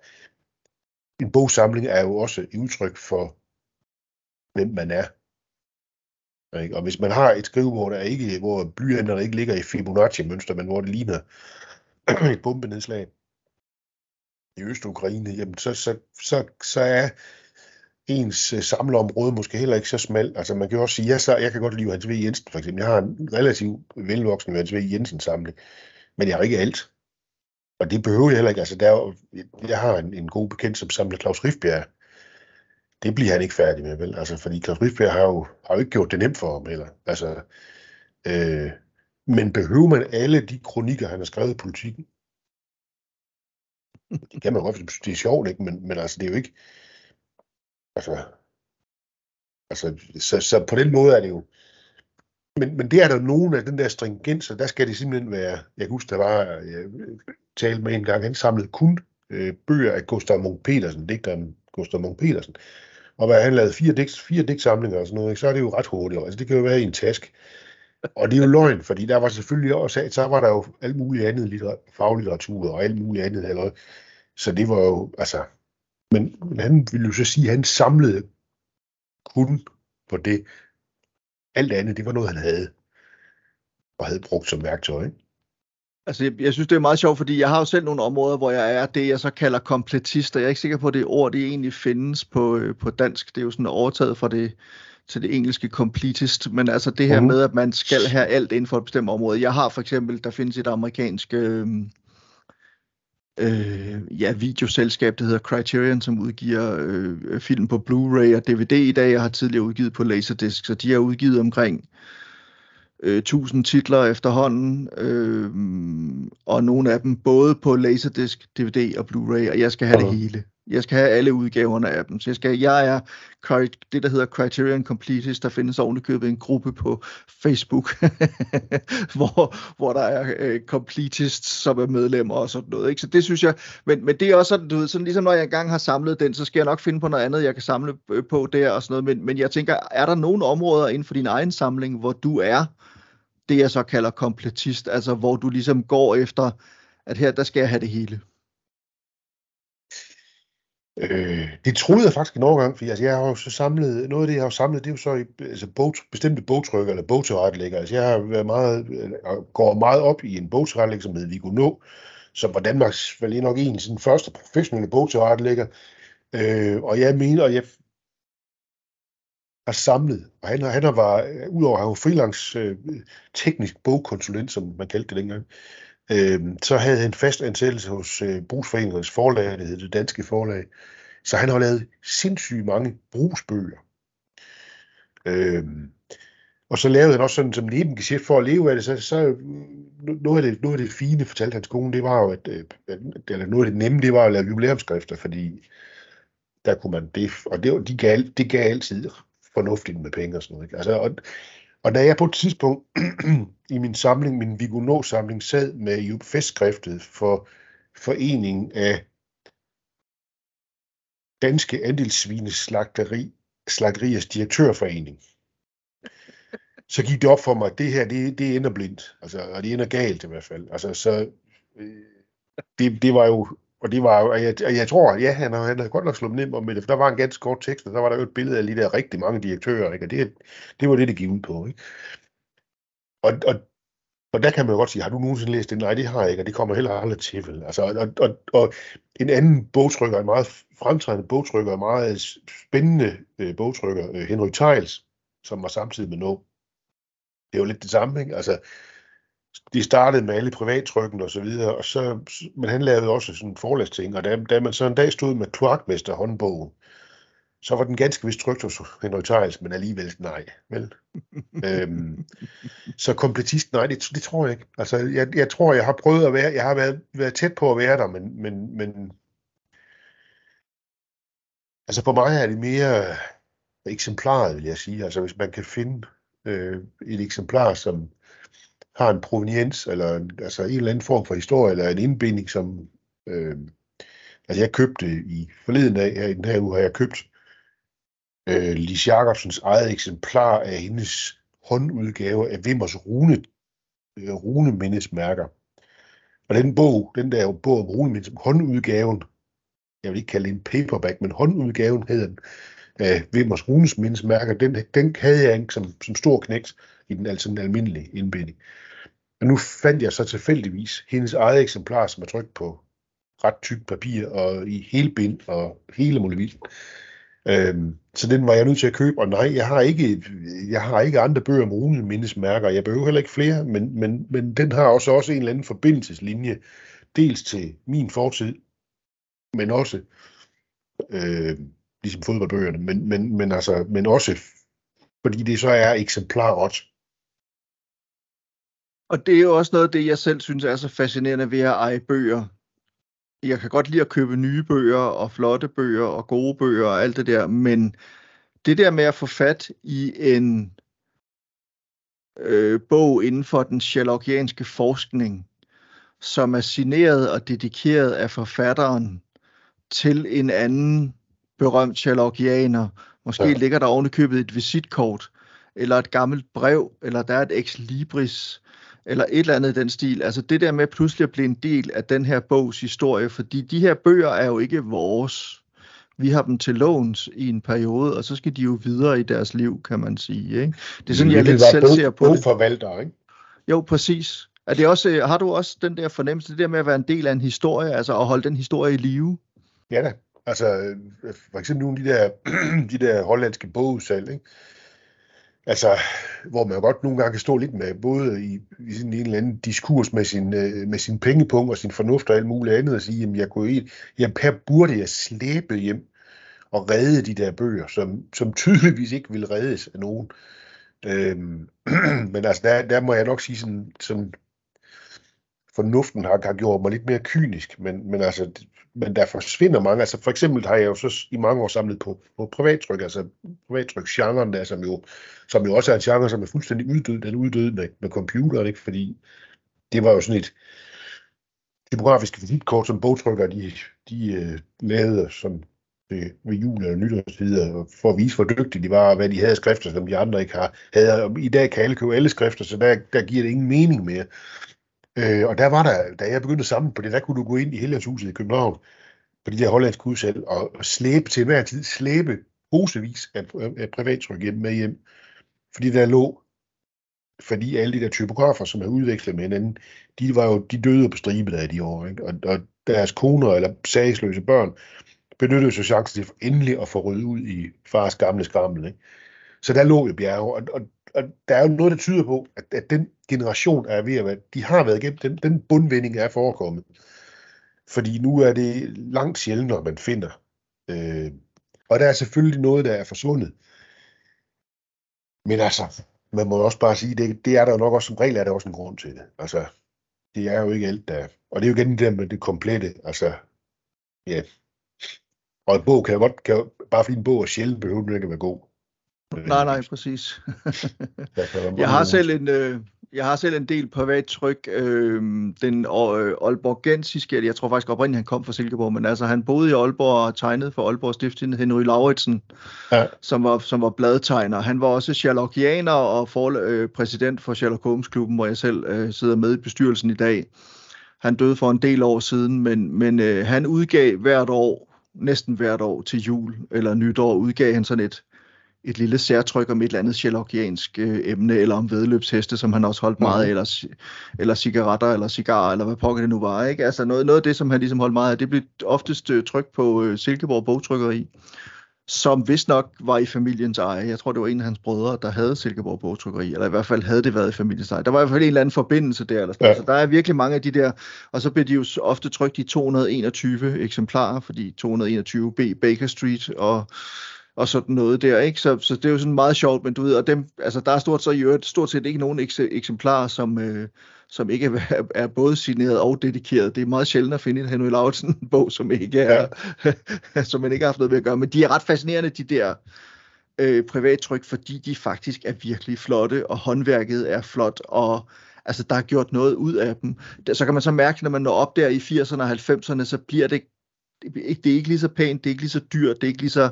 en bogsamling er jo også et udtryk for, hvem man er. Ikke? Og hvis man har et skrivebord, der ikke, hvor blyanterne ikke ligger i Fibonacci-mønster, men hvor det ligner *clears throat* et bombenedslag i Øst-Ukraine, jamen så, så, så, så er ens øh, samleområde måske heller ikke så smalt. Altså man kan jo også sige, jeg, så, jeg kan godt lide Hans V. Jensen for eksempel. Jeg har en relativt velvoksen Hans V. Jensen samling, men jeg har ikke alt. Og det behøver jeg heller ikke. Altså, der er, jeg har en, en god bekendt, som samler Claus Rifbjerg. Det bliver han ikke færdig med, vel? Altså, fordi Claus Rifbjerg har jo, har jo ikke gjort det nemt for ham, eller? Altså, øh, men behøver man alle de kronikker, han har skrevet i politikken? Det kan man godt, det er sjovt, ikke? Men, men altså, det er jo ikke... Altså, altså så, så på den måde er det jo... Men, men det er der nogen af den der stringens, og der skal det simpelthen være... Jeg kan huske, der var... Jeg talte med en gang, han samlede kun øh, bøger af Gustav Munk Petersen, digteren Gustav Munk Petersen. Og hvad han lavede fire, digt, fire digtsamlinger og sådan noget, ikke? så er det jo ret hurtigt. Altså, det kan jo være i en task. Og det er jo løgn, fordi der var selvfølgelig også, så var der jo alt muligt andet litter, faglitteratur og alt muligt andet. Eller, så det var jo, altså, men, men han ville jo så sige, at han samlede kun på det. Alt andet, det var noget, han havde og havde brugt som værktøj. Ikke? Altså, jeg, jeg synes, det er meget sjovt, fordi jeg har jo selv nogle områder, hvor jeg er det, jeg så kalder kompletist, og jeg er ikke sikker på, at det ord, det egentlig findes på, øh, på dansk. Det er jo sådan overtaget fra det, til det engelske completist, men altså det her mm. med, at man skal have alt inden for et bestemt område. Jeg har for eksempel, der findes et amerikansk øh, øh, ja, videoselskab, der hedder Criterion, som udgiver øh, film på Blu-ray og DVD i dag, og har tidligere udgivet på Laserdisc, så de har udgivet omkring øh, 1000 titler efterhånden, øh, og nogle af dem både på Laserdisc, DVD og Blu-ray, og jeg skal have okay. det hele. Jeg skal have alle udgaverne af dem. Så jeg, skal, jeg er det, der hedder Criterion Completist. Der findes ovenikøbet en gruppe på Facebook, *laughs* hvor, hvor der er øh, completists, som er medlemmer og sådan noget. Ikke? Så det synes jeg, men, men det er også sådan, du ved, sådan ligesom når jeg engang har samlet den, så skal jeg nok finde på noget andet, jeg kan samle øh, på der og sådan noget. Men, men jeg tænker, er der nogle områder inden for din egen samling, hvor du er det, jeg så kalder kompletist, altså hvor du ligesom går efter, at her, der skal jeg have det hele? Øh, det troede jeg faktisk en overgang, fordi altså, jeg har jo så samlet, noget af det, jeg har samlet, det er jo så i altså, bog, bestemte bogtrykker eller bogtilrettelægger. Altså, jeg har været meget, øh, går meget op i en bogtilrettelægger, som hedder Viggo Nå, som var Danmarks vel nok en sin første professionelle bogtilrettelægger. Øh, og jeg mener, og jeg har samlet, og han, han har var, øh, udover at han var freelance øh, teknisk bogkonsulent, som man kaldte det dengang, øh, så havde han fast ansættelse hos øh, brugsforeningens forlag, det hed det danske forlag, så han har lavet sindssygt mange brugsbøger. Øh, og så lavede han også sådan som nebengeschæft for at leve af det, så, så øh, noget, af det, noget af det fine, fortalte hans kone, det var jo, at, øh, at eller noget af det nemme, det var at lave jubilæumsskrifter, fordi der kunne man det, og det, de gav, det gav altid fornuftigt med penge og sådan noget. Ikke? Altså, og, og da jeg på et tidspunkt *clears throat* i min samling, min Vigonå-samling, sad med festskriftet for Foreningen af Danske Andelssvines Slagteri, Slagteriers Direktørforening, så gik det op for mig, at det her, det, det ender blindt. Altså, og det ender galt i hvert fald. Altså, så øh, det, det var jo og det var og jeg, og jeg tror, ja, han, han havde godt nok slået ned med det, for der var en ganske kort tekst, og der var der jo et billede af lige der rigtig mange direktører, ikke? og det, det var det, det gik ud på. Ikke? Og, og, og der kan man jo godt sige, har du nogensinde læst det? Nej, det har jeg ikke, og det kommer heller aldrig til. Vel? Altså, og, og, og en anden bogtrykker, en meget fremtrædende bogtrykker, en meget spændende øh, bogtrykker, øh, Henry Tejls, som var samtidig med Nå. Det er jo lidt det samme, ikke? Altså, de startede med alle privattrykken og så videre, og så, men han lavede også sådan en forlæsting, og da, da man så en dag stod med kloakmester håndbogen, så var den ganske vist trygt hos Henrik Tejls, men alligevel nej, vel? *laughs* øhm, så kompletist, nej, det, det tror jeg ikke. Altså, jeg, jeg tror, jeg har prøvet at være, jeg har været, været tæt på at være der, men, men, men altså for mig er det mere eksemplaret, vil jeg sige. Altså hvis man kan finde øh, et eksemplar, som har en proveniens, eller en, altså en eller anden form for historie, eller en indbinding, som... Øh, altså jeg købte i forleden dag, her i den her uge, har jeg købt øh, Lis Jacobsens eget eksemplar af hendes håndudgave af Vimmers rune, øh, runemindesmærker. Og den bog, den der bog om runemindesmærker, håndudgaven, jeg vil ikke kalde det en paperback, men håndudgaven hedder den, af Vimmers Runes mindesmærker, den, den havde jeg ikke som, som stor knægt i den, altså den almindelige indbinding. Og nu fandt jeg så tilfældigvis hendes eget eksemplar, som er trykt på ret tykt papir og i hele bind og hele muligvis. Øhm, så den var jeg nødt til at købe, og nej, jeg har ikke, jeg har ikke andre bøger om rune mindesmærker, jeg behøver heller ikke flere, men, men, men den har også, også en eller anden forbindelseslinje, dels til min fortid, men også øh, ligesom fodboldbøgerne, men, men, men, altså, men også fordi det så er eksemplaret. Og det er jo også noget af det, jeg selv synes er så fascinerende ved at eje bøger. Jeg kan godt lide at købe nye bøger, og flotte bøger, og gode bøger, og alt det der, men det der med at få fat i en øh, bog inden for den sherlockianske forskning, som er signeret og dedikeret af forfatteren til en anden berømt Sherlockianer. Måske ja. ligger der ovenikøbet et visitkort, eller et gammelt brev, eller der er et ex libris, eller et eller andet i den stil. Altså det der med pludselig at blive en del af den her bogs historie, fordi de her bøger er jo ikke vores. Vi har dem til låns i en periode, og så skal de jo videre i deres liv, kan man sige. Ikke? Det er sådan, jeg lidt selv ser på det. forvalter, ikke? Jo, præcis. Er det også, har du også den der fornemmelse, det der med at være en del af en historie, altså at holde den historie i live? Ja da. Altså, øh, for eksempel nogle af de der, *clears throat* de der hollandske bogudsalg, ikke? Altså, hvor man godt nogle gange kan stå lidt med, både i, i sådan en eller anden diskurs med sin, øh, med sin pengepunkt og sin fornuft og alt muligt andet, og sige, jamen, jeg kunne ikke, jamen, her burde jeg slæbe hjem og redde de der bøger, som, som *laughs* tydeligvis ikke vil reddes af nogen. Øhm, *clears throat* men altså, der, der må jeg nok sige sådan, sådan fornuften har, har gjort mig lidt mere kynisk, men, men altså, men der forsvinder mange. Altså for eksempel har jeg jo så i mange år samlet på, på privattryk, altså privattryk-genren der, som jo, som jo også er en genre, som er fuldstændig uddød, den uddød med, med computeren, ikke? fordi det var jo sådan et typografisk visitkort, som bogtrykker, de, de uh, lavede som ved, ved jul eller nytårstider, for at vise, hvor dygtige de var, og hvad de havde skrifter, som de andre ikke har. Havde. I dag kan alle købe alle skrifter, så der, der giver det ingen mening mere. Øh, og der var der, da jeg begyndte at samle på det, der kunne du gå ind i Helligåndshuset i København, på de der hollandske udsalg, og, og slæbe til hver tid, slæbe posevis af, af privattryk hjem med hjem. Fordi der lå, fordi alle de der typografer, som havde udvekslet med hinanden, de var jo, de døde på stribe af de år, ikke? Og, og deres koner eller sagsløse børn benyttede sig chancen til endelig at få ryddet ud i fars gamle skrammel, ikke? Så der lå jo bjerge, og, og og der er jo noget, der tyder på, at, at den generation er ved at være, de har været igennem, den, den bundvinding er forekommet. Fordi nu er det langt sjældnere, man finder. Øh, og der er selvfølgelig noget, der er forsvundet. Men altså, man må også bare sige, det, det er der jo nok også, som regel er der også en grund til det. Altså, det er jo ikke alt, der Og det er jo igen det der med det komplette, altså, ja. Og en bog kan jo godt, kan, bare fordi en bog er sjældent, behøver den ikke at være god. Nej, nej, præcis. *laughs* jeg har selv en, øh, jeg har selv en del privat tryk. Øh, den øh, Aalborgensiske, jeg tror faktisk oprindeligt, han kom fra Silkeborg, men altså han boede i Aalborg og tegnede for Aalborg Stiftstidende, Henry Lauritsen, ja. som, var, som var bladtegner. Han var også Sherlockianer og for, øh, præsident for Sherlock Holmes Klubben, hvor jeg selv øh, sidder med i bestyrelsen i dag. Han døde for en del år siden, men, men øh, han udgav hvert år, næsten hvert år til jul eller nytår, udgav han sådan et et lille særtryk om et eller andet sherlockiansk øh, emne, eller om vedløbsheste, som han også holdt meget, mm. eller, eller cigaretter, eller cigarer, eller hvad pokker det nu var. Ikke? Altså noget, noget af det, som han ligesom holdt meget af, det blev oftest øh, trykt på øh, Silkeborg Bogtrykkeri, som vist nok var i familiens eje. Jeg tror, det var en af hans brødre, der havde Silkeborg Bogtrykkeri, eller i hvert fald havde det været i familiens eje. Der var i hvert fald en eller anden forbindelse der. Eller ja. Så der er virkelig mange af de der, og så bliver de jo ofte trykt i 221 eksemplarer, fordi 221 B Baker Street, og og sådan noget der, ikke? Så, så det er jo sådan meget sjovt, men du ved, og dem, altså der er stort, så i øvrigt, stort set ikke nogen ekse, eksemplarer, som, øh, som ikke er, er både signeret og dedikeret. Det er meget sjældent at finde en Henry Lauritsen bog, som ikke er, ja. *laughs* som man ikke har haft noget ved at gøre, men de er ret fascinerende, de der øh, privattryk, fordi de faktisk er virkelig flotte, og håndværket er flot, og altså, der er gjort noget ud af dem. Så kan man så mærke, når man når op der i 80'erne og 90'erne, så bliver det det er ikke lige så pænt, det er ikke lige så dyrt, det er ikke lige så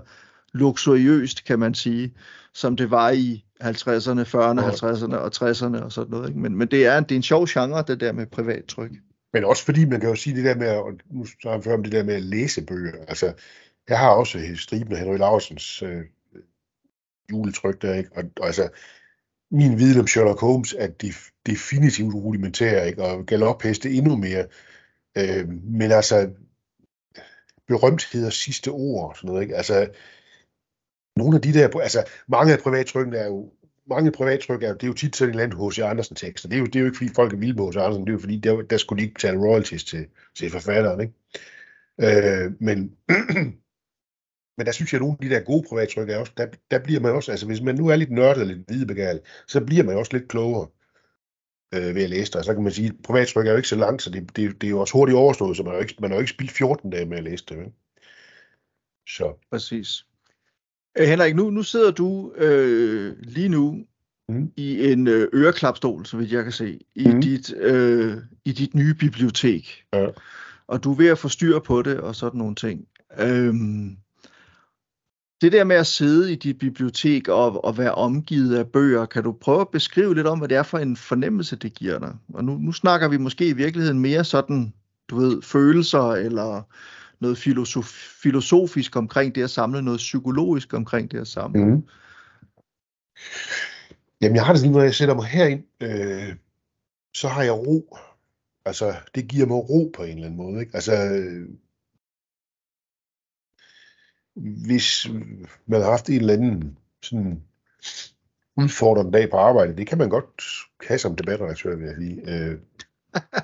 luksuriøst, kan man sige, som det var i 50'erne, 40'erne, 50'erne og 60'erne og sådan noget. Ikke? Men, men det, er, det er en sjov genre, det der med privattryk. Men også fordi man kan jo sige det der med, og nu har jeg før om det der med at læse bøger. Altså, jeg har også striben af Henry Larsens øh, juletryk der, ikke? Og, og altså, min viden om Sherlock Holmes er def, definitivt rudimentær, ikke? Og galopheste endnu mere. Øh, men altså, berømtheder sidste ord og sådan noget, ikke? Altså, nogle af de der, altså, mange af privattrykkene er jo mange privattryk er, det er jo tit sådan en eller anden H.C. Andersen tekster. Det er jo, det er jo ikke fordi folk er vilde med H.C. Andersen, det er jo fordi, der, der skulle de ikke betale royalties til, til forfatteren. Ikke? Øh, men, *clears throat* men der synes jeg, at nogle af de der gode privattryk er også, der, der bliver man også, altså hvis man nu er lidt nørdet eller lidt hvidebegærlig, så bliver man også lidt klogere øh, ved at læse det. Så kan man sige, at privattryk er jo ikke så langt, så det, det, det er jo også hurtigt overstået, så man har jo ikke, man har jo ikke spildt 14 dage med at læse det. Ikke? Så. Præcis. Øh, Henrik, nu, nu sidder du øh, lige nu mm. i en øh, øreklapstol, så vidt jeg kan se, i, mm. dit, øh, i dit nye bibliotek. Ja. Og du er ved at få styr på det og sådan nogle ting. Øhm, det der med at sidde i dit bibliotek og, og være omgivet af bøger, kan du prøve at beskrive lidt om, hvad det er for en fornemmelse, det giver dig? Og nu, nu snakker vi måske i virkeligheden mere sådan, du ved, følelser eller noget filosof, filosofisk omkring det at samle, noget psykologisk omkring det at samle. Mm. Jamen, jeg har det sådan, når jeg sætter mig herind, øh, så har jeg ro. Altså, det giver mig ro på en eller anden måde. Ikke? Altså, øh, hvis man har haft en eller anden sådan udfordrende dag på arbejde, det kan man godt have som debatredaktør, vil jeg sige, øh,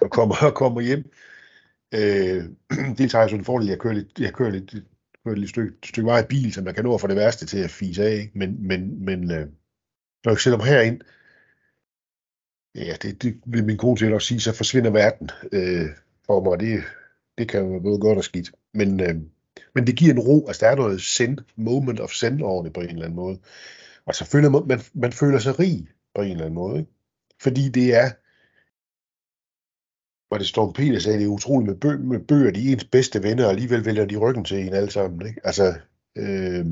og kommer, og kommer hjem, Øh, dels har jeg sådan en fordel, jeg kører lidt, jeg kører lidt, kører lidt stykke, stykke vej i bil, så man kan nå at få det værste til at fise af, ikke? men, men, men øh, når jeg sætter mig herind, ja, det, det vil min kone til at sige, så forsvinder verden øh, for mig, det, det kan være både godt og skidt. Men, øh, men det giver en ro, altså der er noget send, moment of send over det på en eller anden måde. Og så føler man, man, man føler sig rig på en eller anden måde, ikke? fordi det er, var det Storm Peter sagde, det er utroligt med, bø- med bøger, de er ens bedste venner, og alligevel vælger de ryggen til en alle sammen. Ikke? Altså, øh...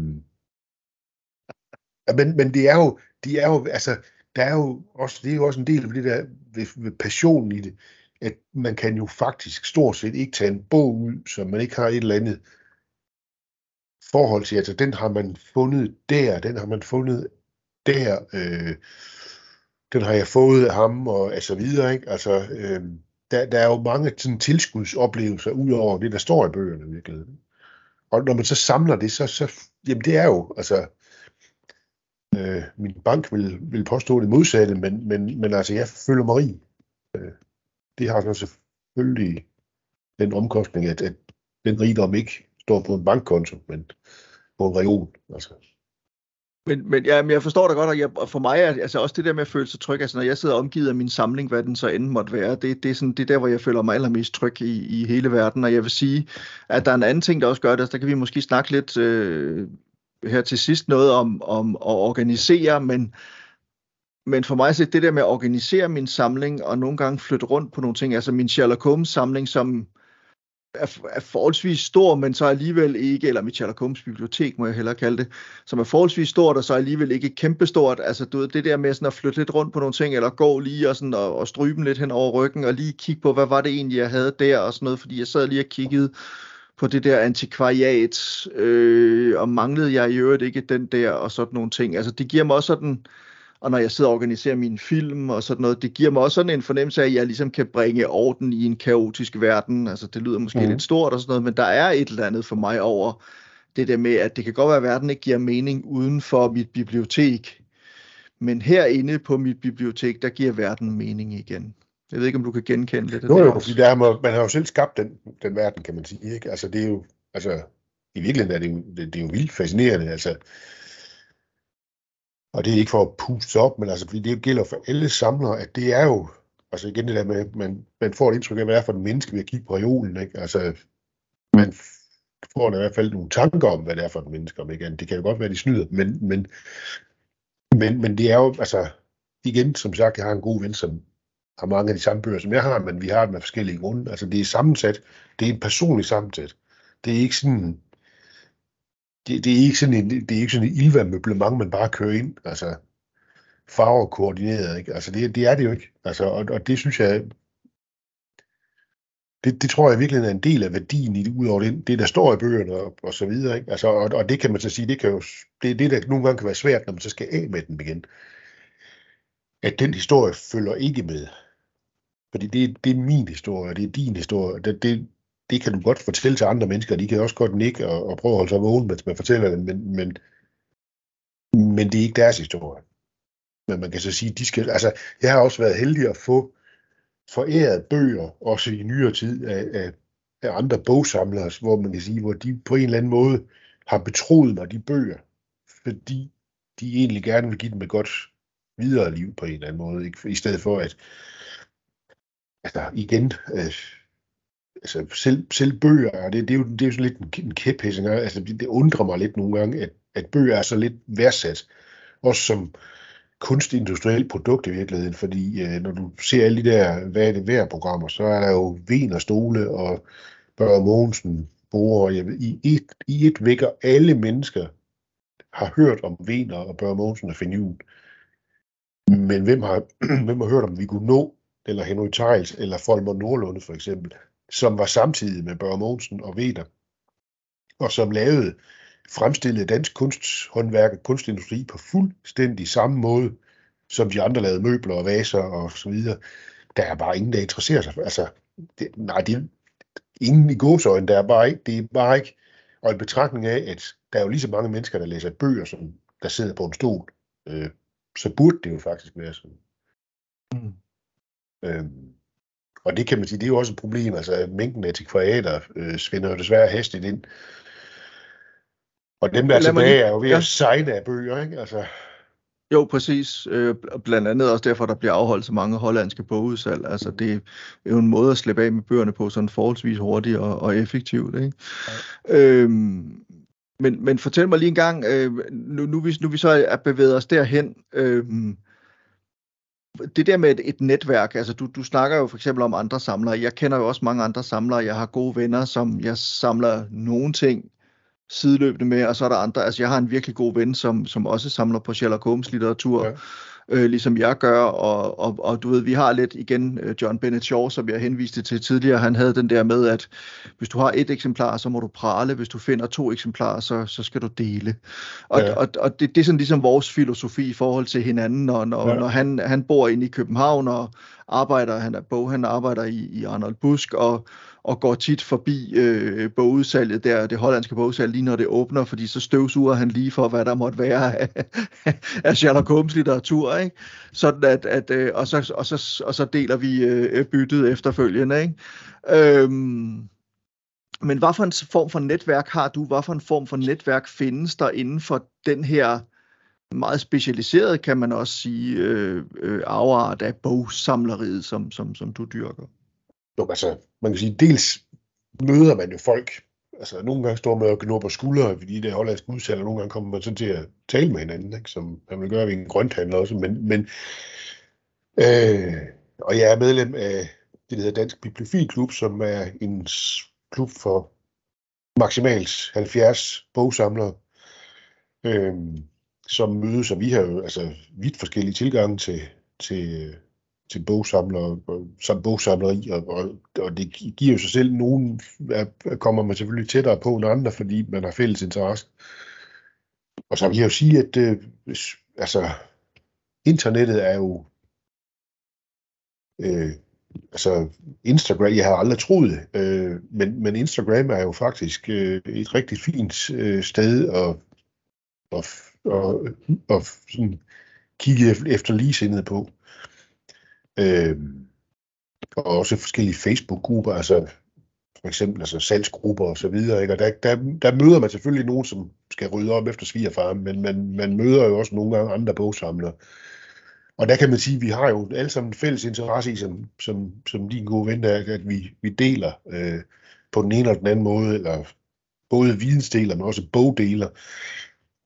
men, men det er jo, de er jo, altså, der er jo også, det er jo også en del af det der ved, ved passionen i det, at man kan jo faktisk stort set ikke tage en bog ud, som man ikke har et eller andet forhold til. Altså, den har man fundet der, den har man fundet der, øh, den har jeg fået af ham, og så videre, ikke? Altså, øh, der, der er jo mange sådan, tilskudsoplevelser ud over det, der står i bøgerne virkelig. Og når man så samler det, så, så jamen det er jo, altså, øh, min bank vil, vil påstå det modsatte, men, men, men altså, jeg føler mig rig. Øh, det har så selvfølgelig den omkostning, at, at den rigdom ikke står på en bankkonto, men på en region. Altså. Men, men, ja, men jeg forstår det godt, og, jeg, og for mig er altså også det der med at føle sig tryg, altså når jeg sidder omgivet af min samling, hvad den så end måtte være, det, det, er, sådan, det er der, hvor jeg føler mig allermest tryg i, i hele verden, og jeg vil sige, at der er en anden ting, der også gør det, altså, der kan vi måske snakke lidt øh, her til sidst noget om, om at organisere, men, men for mig er det der med at organisere min samling, og nogle gange flytte rundt på nogle ting, altså min Sherlock Holmes samling, som er, er forholdsvis stor, men så alligevel ikke, eller mit Sherlock Holmes bibliotek, må jeg hellere kalde det, som er forholdsvis stort, og så alligevel ikke kæmpestort. Altså, du ved, det der med sådan at flytte lidt rundt på nogle ting, eller gå lige og, sådan, og, og strybe lidt hen over ryggen, og lige kigge på, hvad var det egentlig, jeg havde der, og sådan noget, fordi jeg sad lige og kiggede på det der antikvariat, øh, og manglede jeg i øvrigt ikke den der, og sådan nogle ting. Altså, det giver mig også sådan, og når jeg sidder og organiserer mine film og sådan noget, det giver mig også sådan en fornemmelse af, at jeg ligesom kan bringe orden i en kaotisk verden. Altså det lyder måske mm. lidt stort og sådan noget, men der er et eller andet for mig over det der med, at det kan godt være, at verden ikke giver mening uden for mit bibliotek, men herinde på mit bibliotek, der giver verden mening igen. Jeg ved ikke, om du kan genkende det. Jo, jo, fordi der er, man har jo selv skabt den, den verden, kan man sige. Ikke? Altså, det er jo, altså, i virkeligheden er det jo, det, det er jo vildt fascinerende. Altså, og det er ikke for at puste op, men altså, fordi det gælder for alle samlere, at det er jo, altså igen det der med, at man, man får et indtryk af, hvad er for en menneske ved at kigge på reolen, ikke? Altså, man får i hvert fald nogle tanker om, hvad det er for en menneske, om ikke Det kan jo godt være, de snyder, men, men, men, men det er jo, altså, igen, som sagt, jeg har en god ven, som har mange af de samme bøger, som jeg har, men vi har dem af forskellige grunde. Altså, det er sammensat. Det er en personlig sammensat. Det er ikke sådan, det, det er ikke sådan en, det er ikke sådan en ildværmøblement, man bare kører ind. Altså, farver koordineret, ikke? Altså, det, det er det jo ikke. Altså, og, og det synes jeg, det, det tror jeg virkelig er en del af værdien i det, udover det, det der står i bøgerne og, og så videre. Ikke? Altså, og, og, det kan man så sige, det, kan jo, det er det, der nogle gange kan være svært, når man så skal af med den igen. At den historie følger ikke med. Fordi det, det er min historie, det er din historie. Det, det, det kan du godt fortælle til andre mennesker, de kan også godt nikke og, og prøve at holde sig vågen, mens man fortæller det, men, men, men det er ikke deres historie. Men man kan så sige, de skal, altså, jeg har også været heldig at få foræret bøger, også i nyere tid, af, af, af andre bogsamlere, hvor man kan sige, hvor de på en eller anden måde har betroet mig de bøger, fordi de egentlig gerne vil give dem et godt videre liv på en eller anden måde, ikke? i stedet for at, altså igen, øh, altså selv, selv bøger, det, det, er jo, det er jo sådan lidt en, en altså det, det undrer mig lidt nogle gange, at, at bøger er så lidt værdsat, også som, kunstindustrielt produkt i virkeligheden, fordi øh, når du ser alle de der, hvad er det værd programmer, så er der jo Ven og Stole og Børge Mogensen, Bore, jeg ved, i, et, i et vækker alle mennesker har hørt om Vener og Børge Mogensen og Finn Men hvem har, *clears throat* hvem har hørt om Viggo Nå, eller Henry Tejls, eller Folmer Nordlunde for eksempel, som var samtidig med Børge Mogensen og Vener, og som lavede fremstillede dansk kunsthåndværk og kunstindustri på fuldstændig samme måde, som de andre lavede møbler og vaser og så videre. Der er bare ingen, der interesserer sig. Altså, det, nej, det ingen i gåsøjne, der er bare ikke, det er bare ikke, og en betragtning af, at der er jo lige så mange mennesker, der læser bøger, som der sidder på en stol, øh, så burde det jo faktisk være sådan. Mm. Øhm, og det kan man sige, det er jo også et problem, altså mængden af antikvariater øh, svinder jo desværre hastigt ind. Og dem, der er tilbage, er jo ved ja. at sejne af bøger, ikke? Altså... Jo, præcis. Øh, blandt andet også derfor, der bliver afholdt så mange hollandske bogudsalg. Altså, det er jo en måde at slippe af med bøgerne på sådan forholdsvis hurtigt og, og effektivt. Ikke? Ja. Øhm, men, men fortæl mig lige en gang, øh, nu, nu, vi, nu vi så er bevæget os derhen, øh, det der med et, et netværk, altså du, du snakker jo for eksempel om andre samlere. Jeg kender jo også mange andre samlere. Jeg har gode venner, som jeg samler nogle ting sideløbende med, og så er der andre, altså jeg har en virkelig god ven, som, som også samler på Sherlock Holmes litteratur, ja øh, ligesom jeg gør, og, og, og du ved, vi har lidt igen øh, John Bennett Shaw, som jeg henviste til tidligere, han havde den der med, at hvis du har et eksemplar, så må du prale, hvis du finder to eksemplarer, så, så skal du dele. Og, ja. og, og det, det er sådan ligesom vores filosofi i forhold til hinanden, og når, ja. når han, han bor inde i København, og arbejder, han er bog, han arbejder i, i Arnold Busk, og og går tit forbi øh, bogudsalget der, det hollandske bogudsalg, lige når det åbner, fordi så støvsuger han lige for, hvad der måtte være *laughs* af, af Sherlock Holmes litteratur, ikke? Sådan at, at øh, og, så, og, så, og så deler vi øh, byttet efterfølgende, ikke? Øhm, men hvad for en form for netværk har du? Hvad for en form for netværk findes der inden for den her meget specialiseret, kan man også sige, øh, øh, afart af bogsamleriet, som, som, som du dyrker? Jo, altså, man kan sige, dels møder man jo folk, altså nogle gange står man og gnur på skuldre, fordi det er hollandsk udsalg, og nogle gange kommer man så til at tale med hinanden, ikke? som man vil gøre ved en grønthandler også, men, men øh, og jeg er medlem af det, der hedder Dansk Bibliofilklub, som er en klub for maksimalt 70 bogsamlere, øh, som mødes, og vi har jo altså vidt forskellige tilgange til, til øh, til bogsamler, som bogsamleri, og, og, og det giver jo sig selv, nogen kommer man selvfølgelig tættere på end andre, fordi man har fælles interesse. Og så vil jeg jo sige, at øh, altså, internettet er jo øh, altså Instagram, jeg har aldrig troet øh, men, men Instagram er jo faktisk øh, et rigtig fint øh, sted at, at, at, at, at sådan kigge efter ligesindet på. Øh, og også forskellige Facebook-grupper, altså for eksempel altså salgsgrupper og så videre. Ikke? Og der, der, der møder man selvfølgelig nogen, som skal rydde op efter svigerfar, men man, man møder jo også nogle gange andre bogsamlere. Og der kan man sige, at vi har jo alle sammen en fælles interesse i, som, som, som din gode ven er, at vi, vi deler øh, på den ene eller den anden måde, eller både vidensdeler, men også bogdeler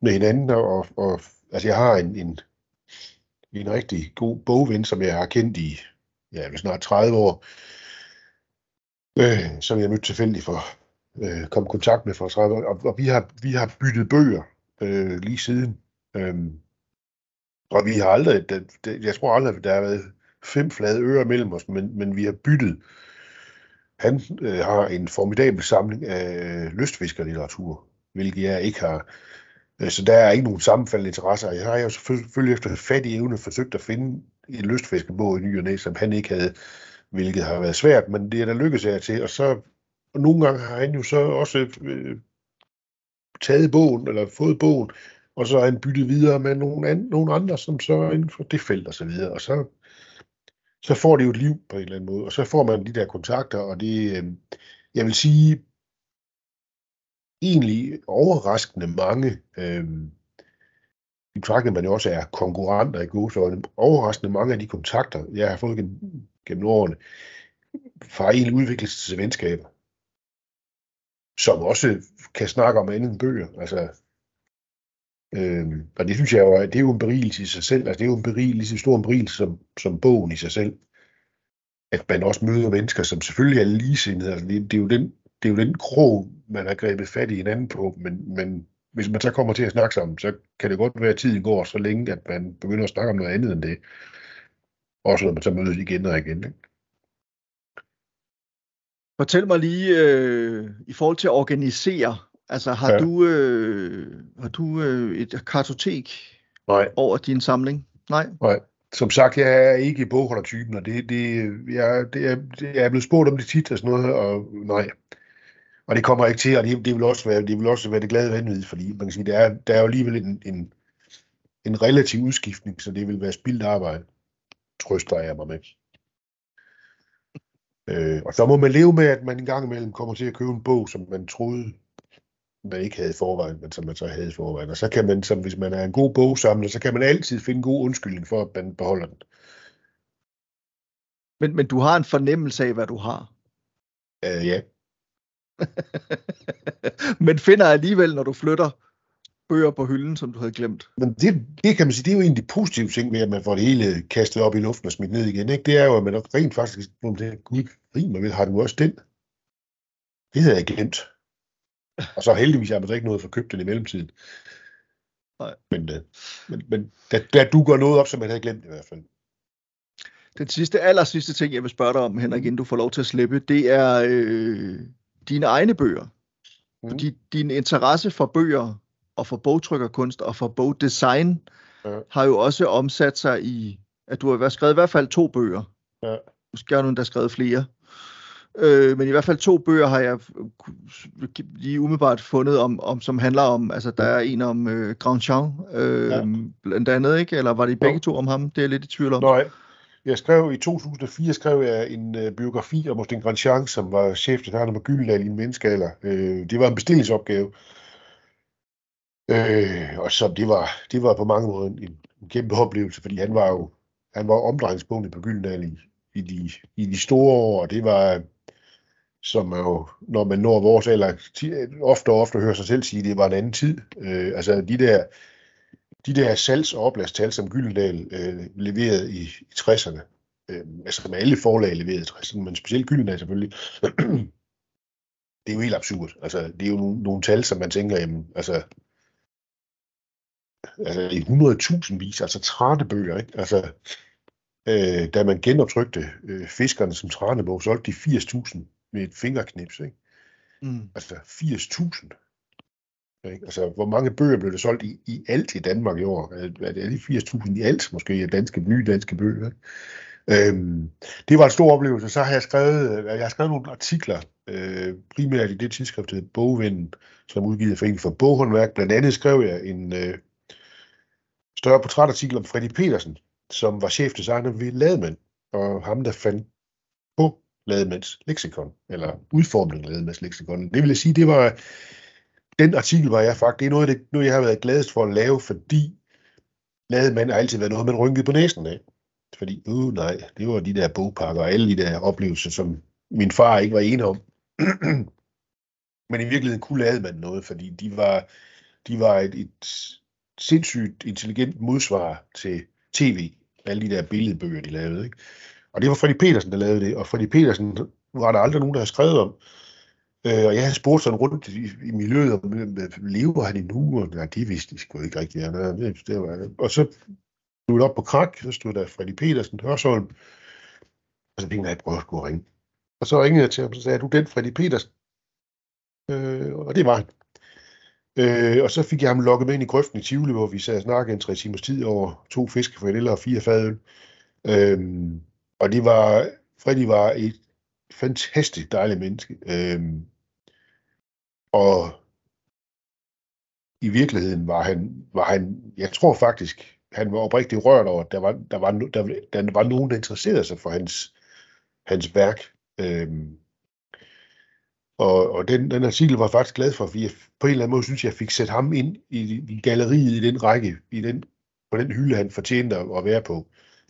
med hinanden. Og, og altså jeg har en, en, en rigtig god bogven, som jeg har kendt i ja, snart 30 år, øh, som jeg mødte tilfældigt for, øh, kom i kontakt med for 30 år, og, og vi, har, vi har byttet bøger øh, lige siden. Øh, og vi har aldrig, det, det, jeg tror aldrig, at der har været fem flade ører mellem os, men, men vi har byttet. Han øh, har en formidabel samling af lystfiskerlitteratur, hvilket jeg ikke har. Øh, så der er ikke nogen sammenfaldende interesser. Jeg har jo selvfølgelig efter fattig evne forsøgt at finde en lystfiskebog i ny og næ, som han ikke havde, hvilket har været svært, men det er der lykkedes af til. Og så og nogle gange har han jo så også øh, taget bogen, eller fået bogen, og så har han byttet videre med nogle, an, nogle andre, som så er inden for det felt og så videre. Og så, så får det jo et liv på en eller anden måde, og så får man de der kontakter, og det, øh, jeg vil sige, egentlig overraskende mange, øh, i betragtning man jo også er konkurrenter i godsøjne, overraskende mange af de kontakter, jeg har fået gennem, gennem årene, fra egentlig udviklet til venskaber, som også kan snakke om andet end bøger. Altså, øh, og det synes jeg jo, det er jo en berigelse i sig selv. Altså, det er jo en berigelse, lige så stor en berigelse som, som bogen i sig selv. At man også møder mennesker, som selvfølgelig er ligesindede. Altså, det, det, er jo den, det er jo den krog, man har grebet fat i hinanden på, men, men hvis man så kommer til at snakke sammen, så kan det godt være, at tiden går så længe, at man begynder at snakke om noget andet end det. Også når man så mødes igen og igen. Ikke? Fortæl mig lige, øh, i forhold til at organisere, altså har ja. du, øh, har du øh, et kartotek Nej. over din samling? Nej. Nej. Som sagt, jeg er ikke bogholdertypen, og det, det, jeg, det, er, det, jeg er blevet spurgt om det tit og sådan noget, og nej. Og det kommer ikke til, og det, det, vil, også være, det vil også være det glade vanvid, fordi man kan sige, der er, der er jo alligevel en, en, en relativ udskiftning, så det vil være spildt arbejde, trøster jeg mig med. Øh, og så må man leve med, at man en gang imellem kommer til at købe en bog, som man troede, man ikke havde i forvejen, men som man så havde i forvejen. Og så kan man, som hvis man er en god bogsamler, så kan man altid finde en god undskyldning for, at man beholder den. Men, men du har en fornemmelse af, hvad du har? Øh, ja. *laughs* men finder alligevel, når du flytter bøger på hylden, som du havde glemt. Men det, det kan man sige, det er jo en af de positive ting ved, at man får det hele kastet op i luften og smidt ned igen. Ikke? Det er jo, at man rent faktisk, hvor man tænker, gud, rimer vel, har du også den? Det havde jeg glemt. Og så heldigvis har man ikke noget for købt den i mellemtiden. Nej. Men, øh, men, men der, der dukker noget op, som man havde glemt i hvert fald. Den sidste, aller sidste ting, jeg vil spørge dig om, Henrik, inden du får lov til at slippe, det er øh, dine egne bøger. Mm. Fordi din interesse for bøger og for bogtrykkerkunst og for bogdesign ja. har jo også omsat sig i, at du har skrevet i hvert fald to bøger. Ja. Måske har du endda skrevet flere. Øh, men i hvert fald to bøger har jeg lige umiddelbart fundet, om, om som handler om, altså der er en om øh, Grandchamp, øh, ja. blandt andet, ikke? Eller var det begge to om ham? Det er jeg lidt i tvivl om. Nej, jeg skrev i 2004 skrev jeg en øh, biografi om Austin Grandchamp, som var chef til på Gyldendal i en menneskealder. Øh, det var en bestillingsopgave. Øh, og så det var, det var på mange måder en, en kæmpe oplevelse, fordi han var jo han var omdrejningspunktet på Gyldendal i, i, de, i de store år, og det var, som jo, når man når vores alder, ofte og ofte hører sig selv sige, det var en anden tid. Øh, altså de der, de der salgs- og oplagstal, som Gyldendal øh, leverede i, i 60'erne, øh, altså som alle forlag leverede i 60'erne, men specielt Gyldendal selvfølgelig, *clears throat* det er jo helt absurd. Altså, det er jo nogle, nogle tal, som man tænker, jamen, altså, altså i 100.000 vis, altså trædebøger, ikke? Altså, øh, da man genoptrykte øh, fiskerne som trænebog, solgte de 80.000 med et fingerknips, ikke? Mm. Altså 80.000. Ikke? Altså, hvor mange bøger blev der solgt i, i alt i Danmark i år? Er, det lige 80.000 i alt, måske, danske, nye danske bøger? Ikke? Øhm, det var en stor oplevelse. Så har jeg skrevet, øh, jeg har skrevet nogle artikler, øh, primært i det tidsskrift, der Bogvinden, som er udgivet for for Boghåndværk. Blandt andet skrev jeg en, øh, større portrætartikel om Freddy Petersen, som var chefdesigner ved Lademand, og ham, der fandt på Lademands leksikon, eller udformningen af Lademands leksikon. Det vil jeg sige, det var, den artikel var jeg faktisk, det er noget, det, noget jeg har været gladest for at lave, fordi Lademand har altid været noget, man rynkede på næsen af. Fordi, uh, nej, det var de der bogpakker og alle de der oplevelser, som min far ikke var enig om. *clears throat* Men i virkeligheden kunne Lademand noget, fordi de var, de var et, et sindssygt intelligent modsvar til tv, alle de der billedbøger, de lavede. Ikke? Og det var Freddy Petersen, der lavede det, og Freddy Petersen var der aldrig nogen, der havde skrevet om. Øh, og jeg spurgte sådan rundt i, i miljøet, om lever han endnu? Og nej, de vidste de sgu ikke rigtigt. Ja, det, det var, og så stod op på krak, så stod der Freddy Petersen, Hørsholm, og så tænkte jeg, at jeg prøver at ringe. Og så ringede jeg til ham, og så sagde jeg, du den Freddy Petersen? Øh, og det var han. Øh, og så fik jeg ham lukket med ind i grøften i Tivoli, hvor vi sad og snakkede en tre timers tid over to fiskefrikadeller og fire fadøl. Øh, og det var, Freddy var et fantastisk dejligt menneske. Øh, og i virkeligheden var han, var han, jeg tror faktisk, han var oprigtigt rørt over, at der var, der var, der, der var nogen, der interesserede sig for hans, hans værk. Øhm, og, og den, den artikel var jeg faktisk glad for, fordi jeg på en eller anden måde synes, jeg fik sat ham ind i, i galleriet, i den række, i den, på den hylde, han fortjente at være på.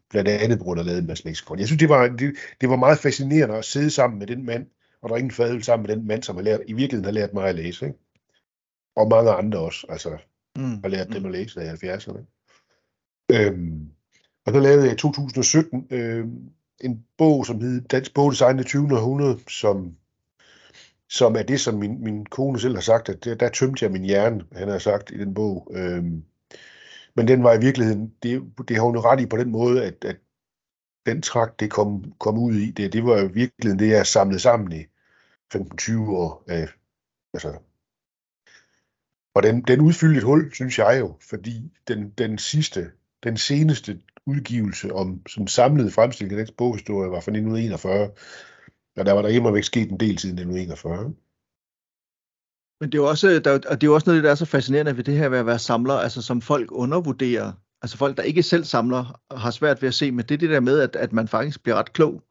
Blandt andet på grund af lavet Mads leksikon. Jeg synes, det var, det, det var meget fascinerende at sidde sammen med den mand, og drikke en fadøl sammen med den mand, som har lært, i virkeligheden har lært mig at læse. Ikke? Og mange andre også, altså mm. har lært dem at læse i 70'erne. Øhm, og så lavede jeg i 2017 øhm, en bog, som hed Dansk Bogdesign i 20. århundrede, som, som er det, som min, min kone selv har sagt, at der, der tømte jeg min hjerne, han har sagt i den bog. Øhm, men den var i virkeligheden, det, det har hun ret i på den måde, at, at den trakt, det kom, kom ud i, det, det var jo virkelig det, jeg samlede sammen i 15-20 år. Øh, altså. Og den, den udfyldte et hul, synes jeg jo, fordi den, den sidste, den seneste udgivelse om som samlet fremstilling af dansk boghistorie var fra 1941, og der var der imod væk sket en del siden 1941. Men det er jo også, der, og det er jo også noget, der er så fascinerende ved det her ved at være samler, altså som folk undervurderer. Altså folk, der ikke selv samler, har svært ved at se, men det er det der med, at, at man faktisk bliver ret klog,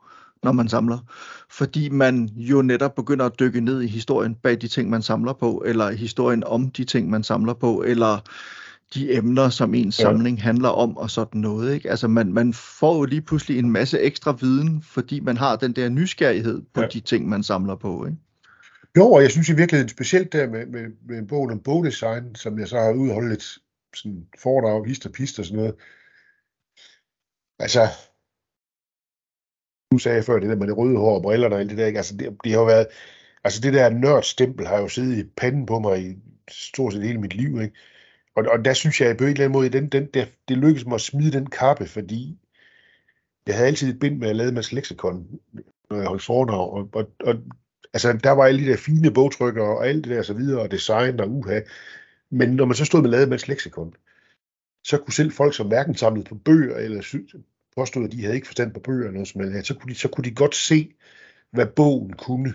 når man samler. Fordi man jo netop begynder at dykke ned i historien bag de ting, man samler på, eller historien om de ting, man samler på, eller de emner, som ens ja. samling handler om, og sådan noget. Ikke? Altså man, man får jo lige pludselig en masse ekstra viden, fordi man har den der nysgerrighed på ja. de ting, man samler på. Ikke? Jo, og jeg synes i virkeligheden specielt der med, med, med bogen om bogdesign, som jeg så har udholdt lidt sådan foredrag, hist og pist og sådan noget. Altså, nu sagde jeg før det der med det røde hår og brillerne og alt det der, ikke? Altså, det, det har jo været, altså det der nørdstempel har jo siddet i panden på mig i stort set hele mit liv, ikke? Og, og der synes jeg på en eller anden måde, den, den, der, det lykkedes mig at smide den kappe, fordi jeg havde altid et bind med at lave Mads Lexikon, når jeg holdt foredrag, og, og, og altså, der var alle de der fine bogtrykker og alt det der så videre, og design og uha. Men når man så stod med lavet Mads så kunne selv folk, som hverken samlede på bøger, eller påstod, at de havde ikke forstand på bøger, noget som helst, så kunne, de, så kunne de godt se, hvad bogen kunne.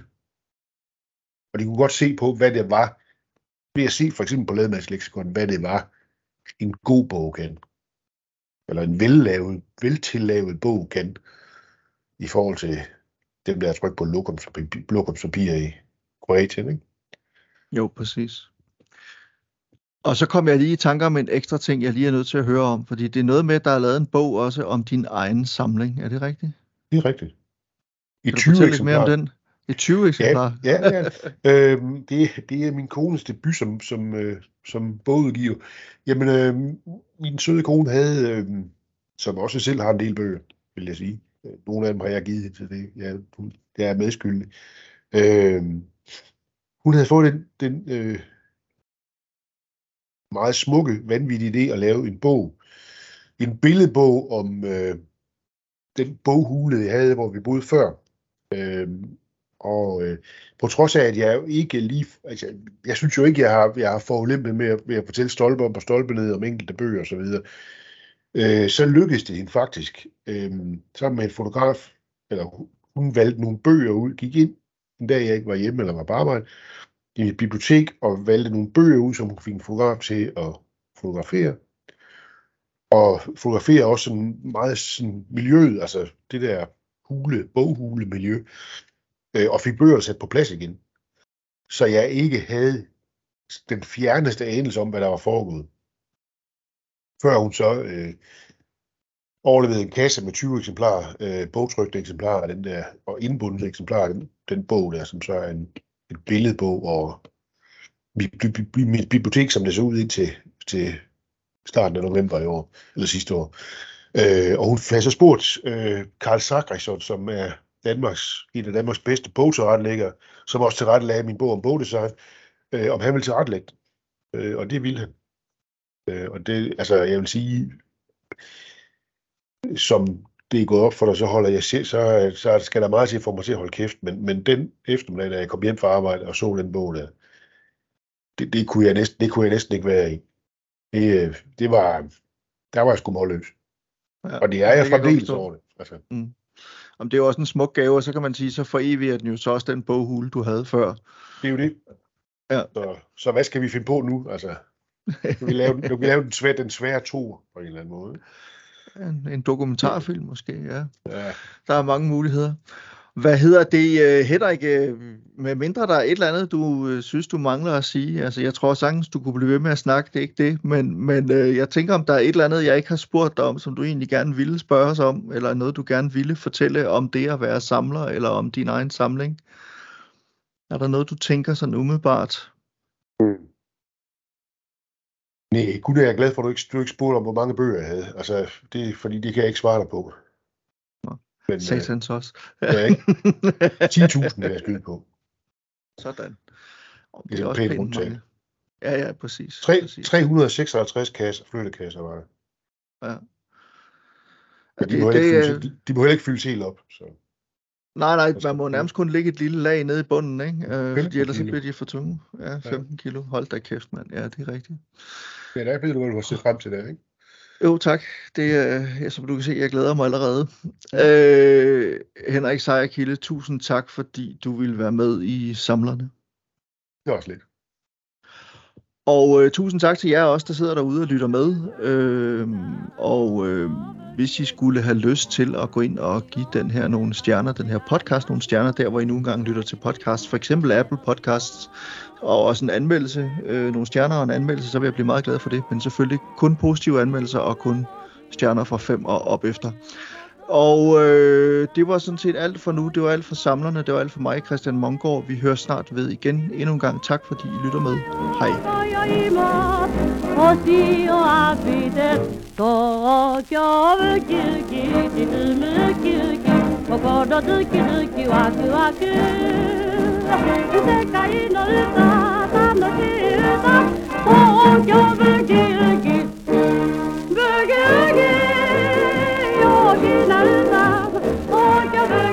Og de kunne godt se på, hvad det var, ved at se for eksempel på Lademands leksikon, hvad det var, en god bog kan. Eller en vellavet, veltillavet bog kan, i forhold til dem, der er trykt på lokumspapir i Kroatien, ikke? Jo, præcis. Og så kom jeg lige i tanker om en ekstra ting, jeg lige er nødt til at høre om, fordi det er noget med, at der er lavet en bog også om din egen samling. Er det rigtigt? Det er rigtigt. I kan 20 du lidt mere om den? I 20 eksemplarer? Ja, ja, ja. øhm, det, det er min kones debut som, som, øh, som bogudgiver. Jamen, øh, min søde kone havde, øh, som også selv har en del bøger, vil jeg sige. Nogle af dem har jeg givet til det. Ja, det er medskyldig. Øh, hun havde fået den, den øh, meget smukke, vanvittige idé at lave en bog. En billedbog om øh, den boghule, jeg havde, hvor vi boede før. Øh, og øh, på trods af, at jeg jo ikke lige... Altså, jeg synes jo ikke, jeg har, jeg har forulæmpet med, med at fortælle stolpe om og stolpe ned om enkelte bøger osv., så, øh, så lykkedes det hende faktisk. Øh, sammen med en fotograf, eller hun valgte nogle bøger ud, gik ind en dag, jeg ikke var hjemme eller var på arbejde, i et bibliotek og valgte nogle bøger ud, som hun fik en fotograf til at fotografere. Og fotografere også sådan meget sådan miljøet, altså det der hule, boghule miljø, øh, og fik bøger sat på plads igen. Så jeg ikke havde den fjerneste anelse om, hvad der var foregået. Før hun så øh, overlevede en kasse med 20 eksemplarer, øh, bogtrykte eksemplarer af den der, og indbundne eksemplarer af den, den bog der, som så er en, en billedbog og mit bibliotek, som det så ud indtil til starten af november i år, eller sidste år. Øh, og hun har så spurgt øh, Karl Sakrisson, som er Danmarks, en af Danmarks bedste bogtilrettelæggere, som også tilrettelagde min bog om bogdesign, øh, om han ville tilrettelægge den. Øh, og det ville han. Øh, og det, altså, jeg vil sige, som det er gået op for dig, så holder jeg selv, så, så skal der meget til for mig til at holde kæft, men, men den eftermiddag, da jeg kom hjem fra arbejde og så den bog der, det, det, kunne jeg næsten, det kunne jeg næsten ikke være i. Det, det var, der var jeg sgu målløs. Ja, og det er jeg fremdeles over det. Altså. Mm. Om det er jo også en smuk gave, og så kan man sige, så foreviger den jo så også den boghule, du havde før. Det er jo det. Ja. Så, så hvad skal vi finde på nu? Altså, nu kan lave, nu kan lave den, svære, den svære to på en eller anden måde. En, en dokumentarfilm måske, ja. ja. Der er mange muligheder. Hvad hedder det, øh, Henrik, øh, med mindre der er et eller andet, du øh, synes, du mangler at sige? Altså, jeg tror sagtens, du kunne blive ved med at snakke, det er ikke det, men, men jeg tænker, om der er et eller andet, jeg ikke har spurgt dig om, som du egentlig gerne ville spørge os om, eller noget, du gerne ville fortælle om det at være samler, eller om din egen samling. Er der noget, du tænker sådan umiddelbart? Mm. Nej, gud er jeg glad for, at du ikke, du ikke spurgte om, hvor mange bøger jeg havde. Altså, det er, fordi det kan jeg ikke svare dig på. Men, Satans øh, også. ja, ikke? *laughs* 10.000 vil jeg skyde på. Sådan. Og det er, også pænt rundt tal. Ja, ja, præcis. 3, præcis. 356 kasser, flyttekasser var det. Ja. Men de, det, må det, fyldes, de, de må heller ikke fyldes helt op. Så. Nej, nej, man må nærmest kun lægge et lille lag nede i bunden, ikke? Øh, fordi ellers så bliver de for tunge. Ja, 15 ja. kilo. Hold da kæft, mand. Ja, det er rigtigt. Der ved du, hvad du har set frem til der, ikke? Jo, tak. Det er, som du kan se, jeg glæder mig allerede. Øh, Henrik Sejerkilde, tusind tak, fordi du ville være med i Samlerne. Det var også lidt. Og øh, tusind tak til jer også, der sidder derude og lytter med. Øh, og øh, hvis I skulle have lyst til at gå ind og give den her nogle stjerner, den her podcast nogle stjerner, der hvor I nogle gange lytter til podcast, for eksempel Apple Podcasts, og også en anmeldelse, øh, nogle stjerner og en anmeldelse, så vil jeg blive meget glad for det. Men selvfølgelig kun positive anmeldelser og kun stjerner fra 5 og op efter. Og øh, det var sådan set alt for nu. Det var alt for samlerne. Det var alt for mig, Christian Mongård. Vi hører snart ved igen. Endnu en gang tak, fordi I lytter med. Hej. Hvor går der dykki, dykki, wakki, wakki 世界の歌楽しい歌東京ブギウギブギウギ陽気な歌東京ブギウギ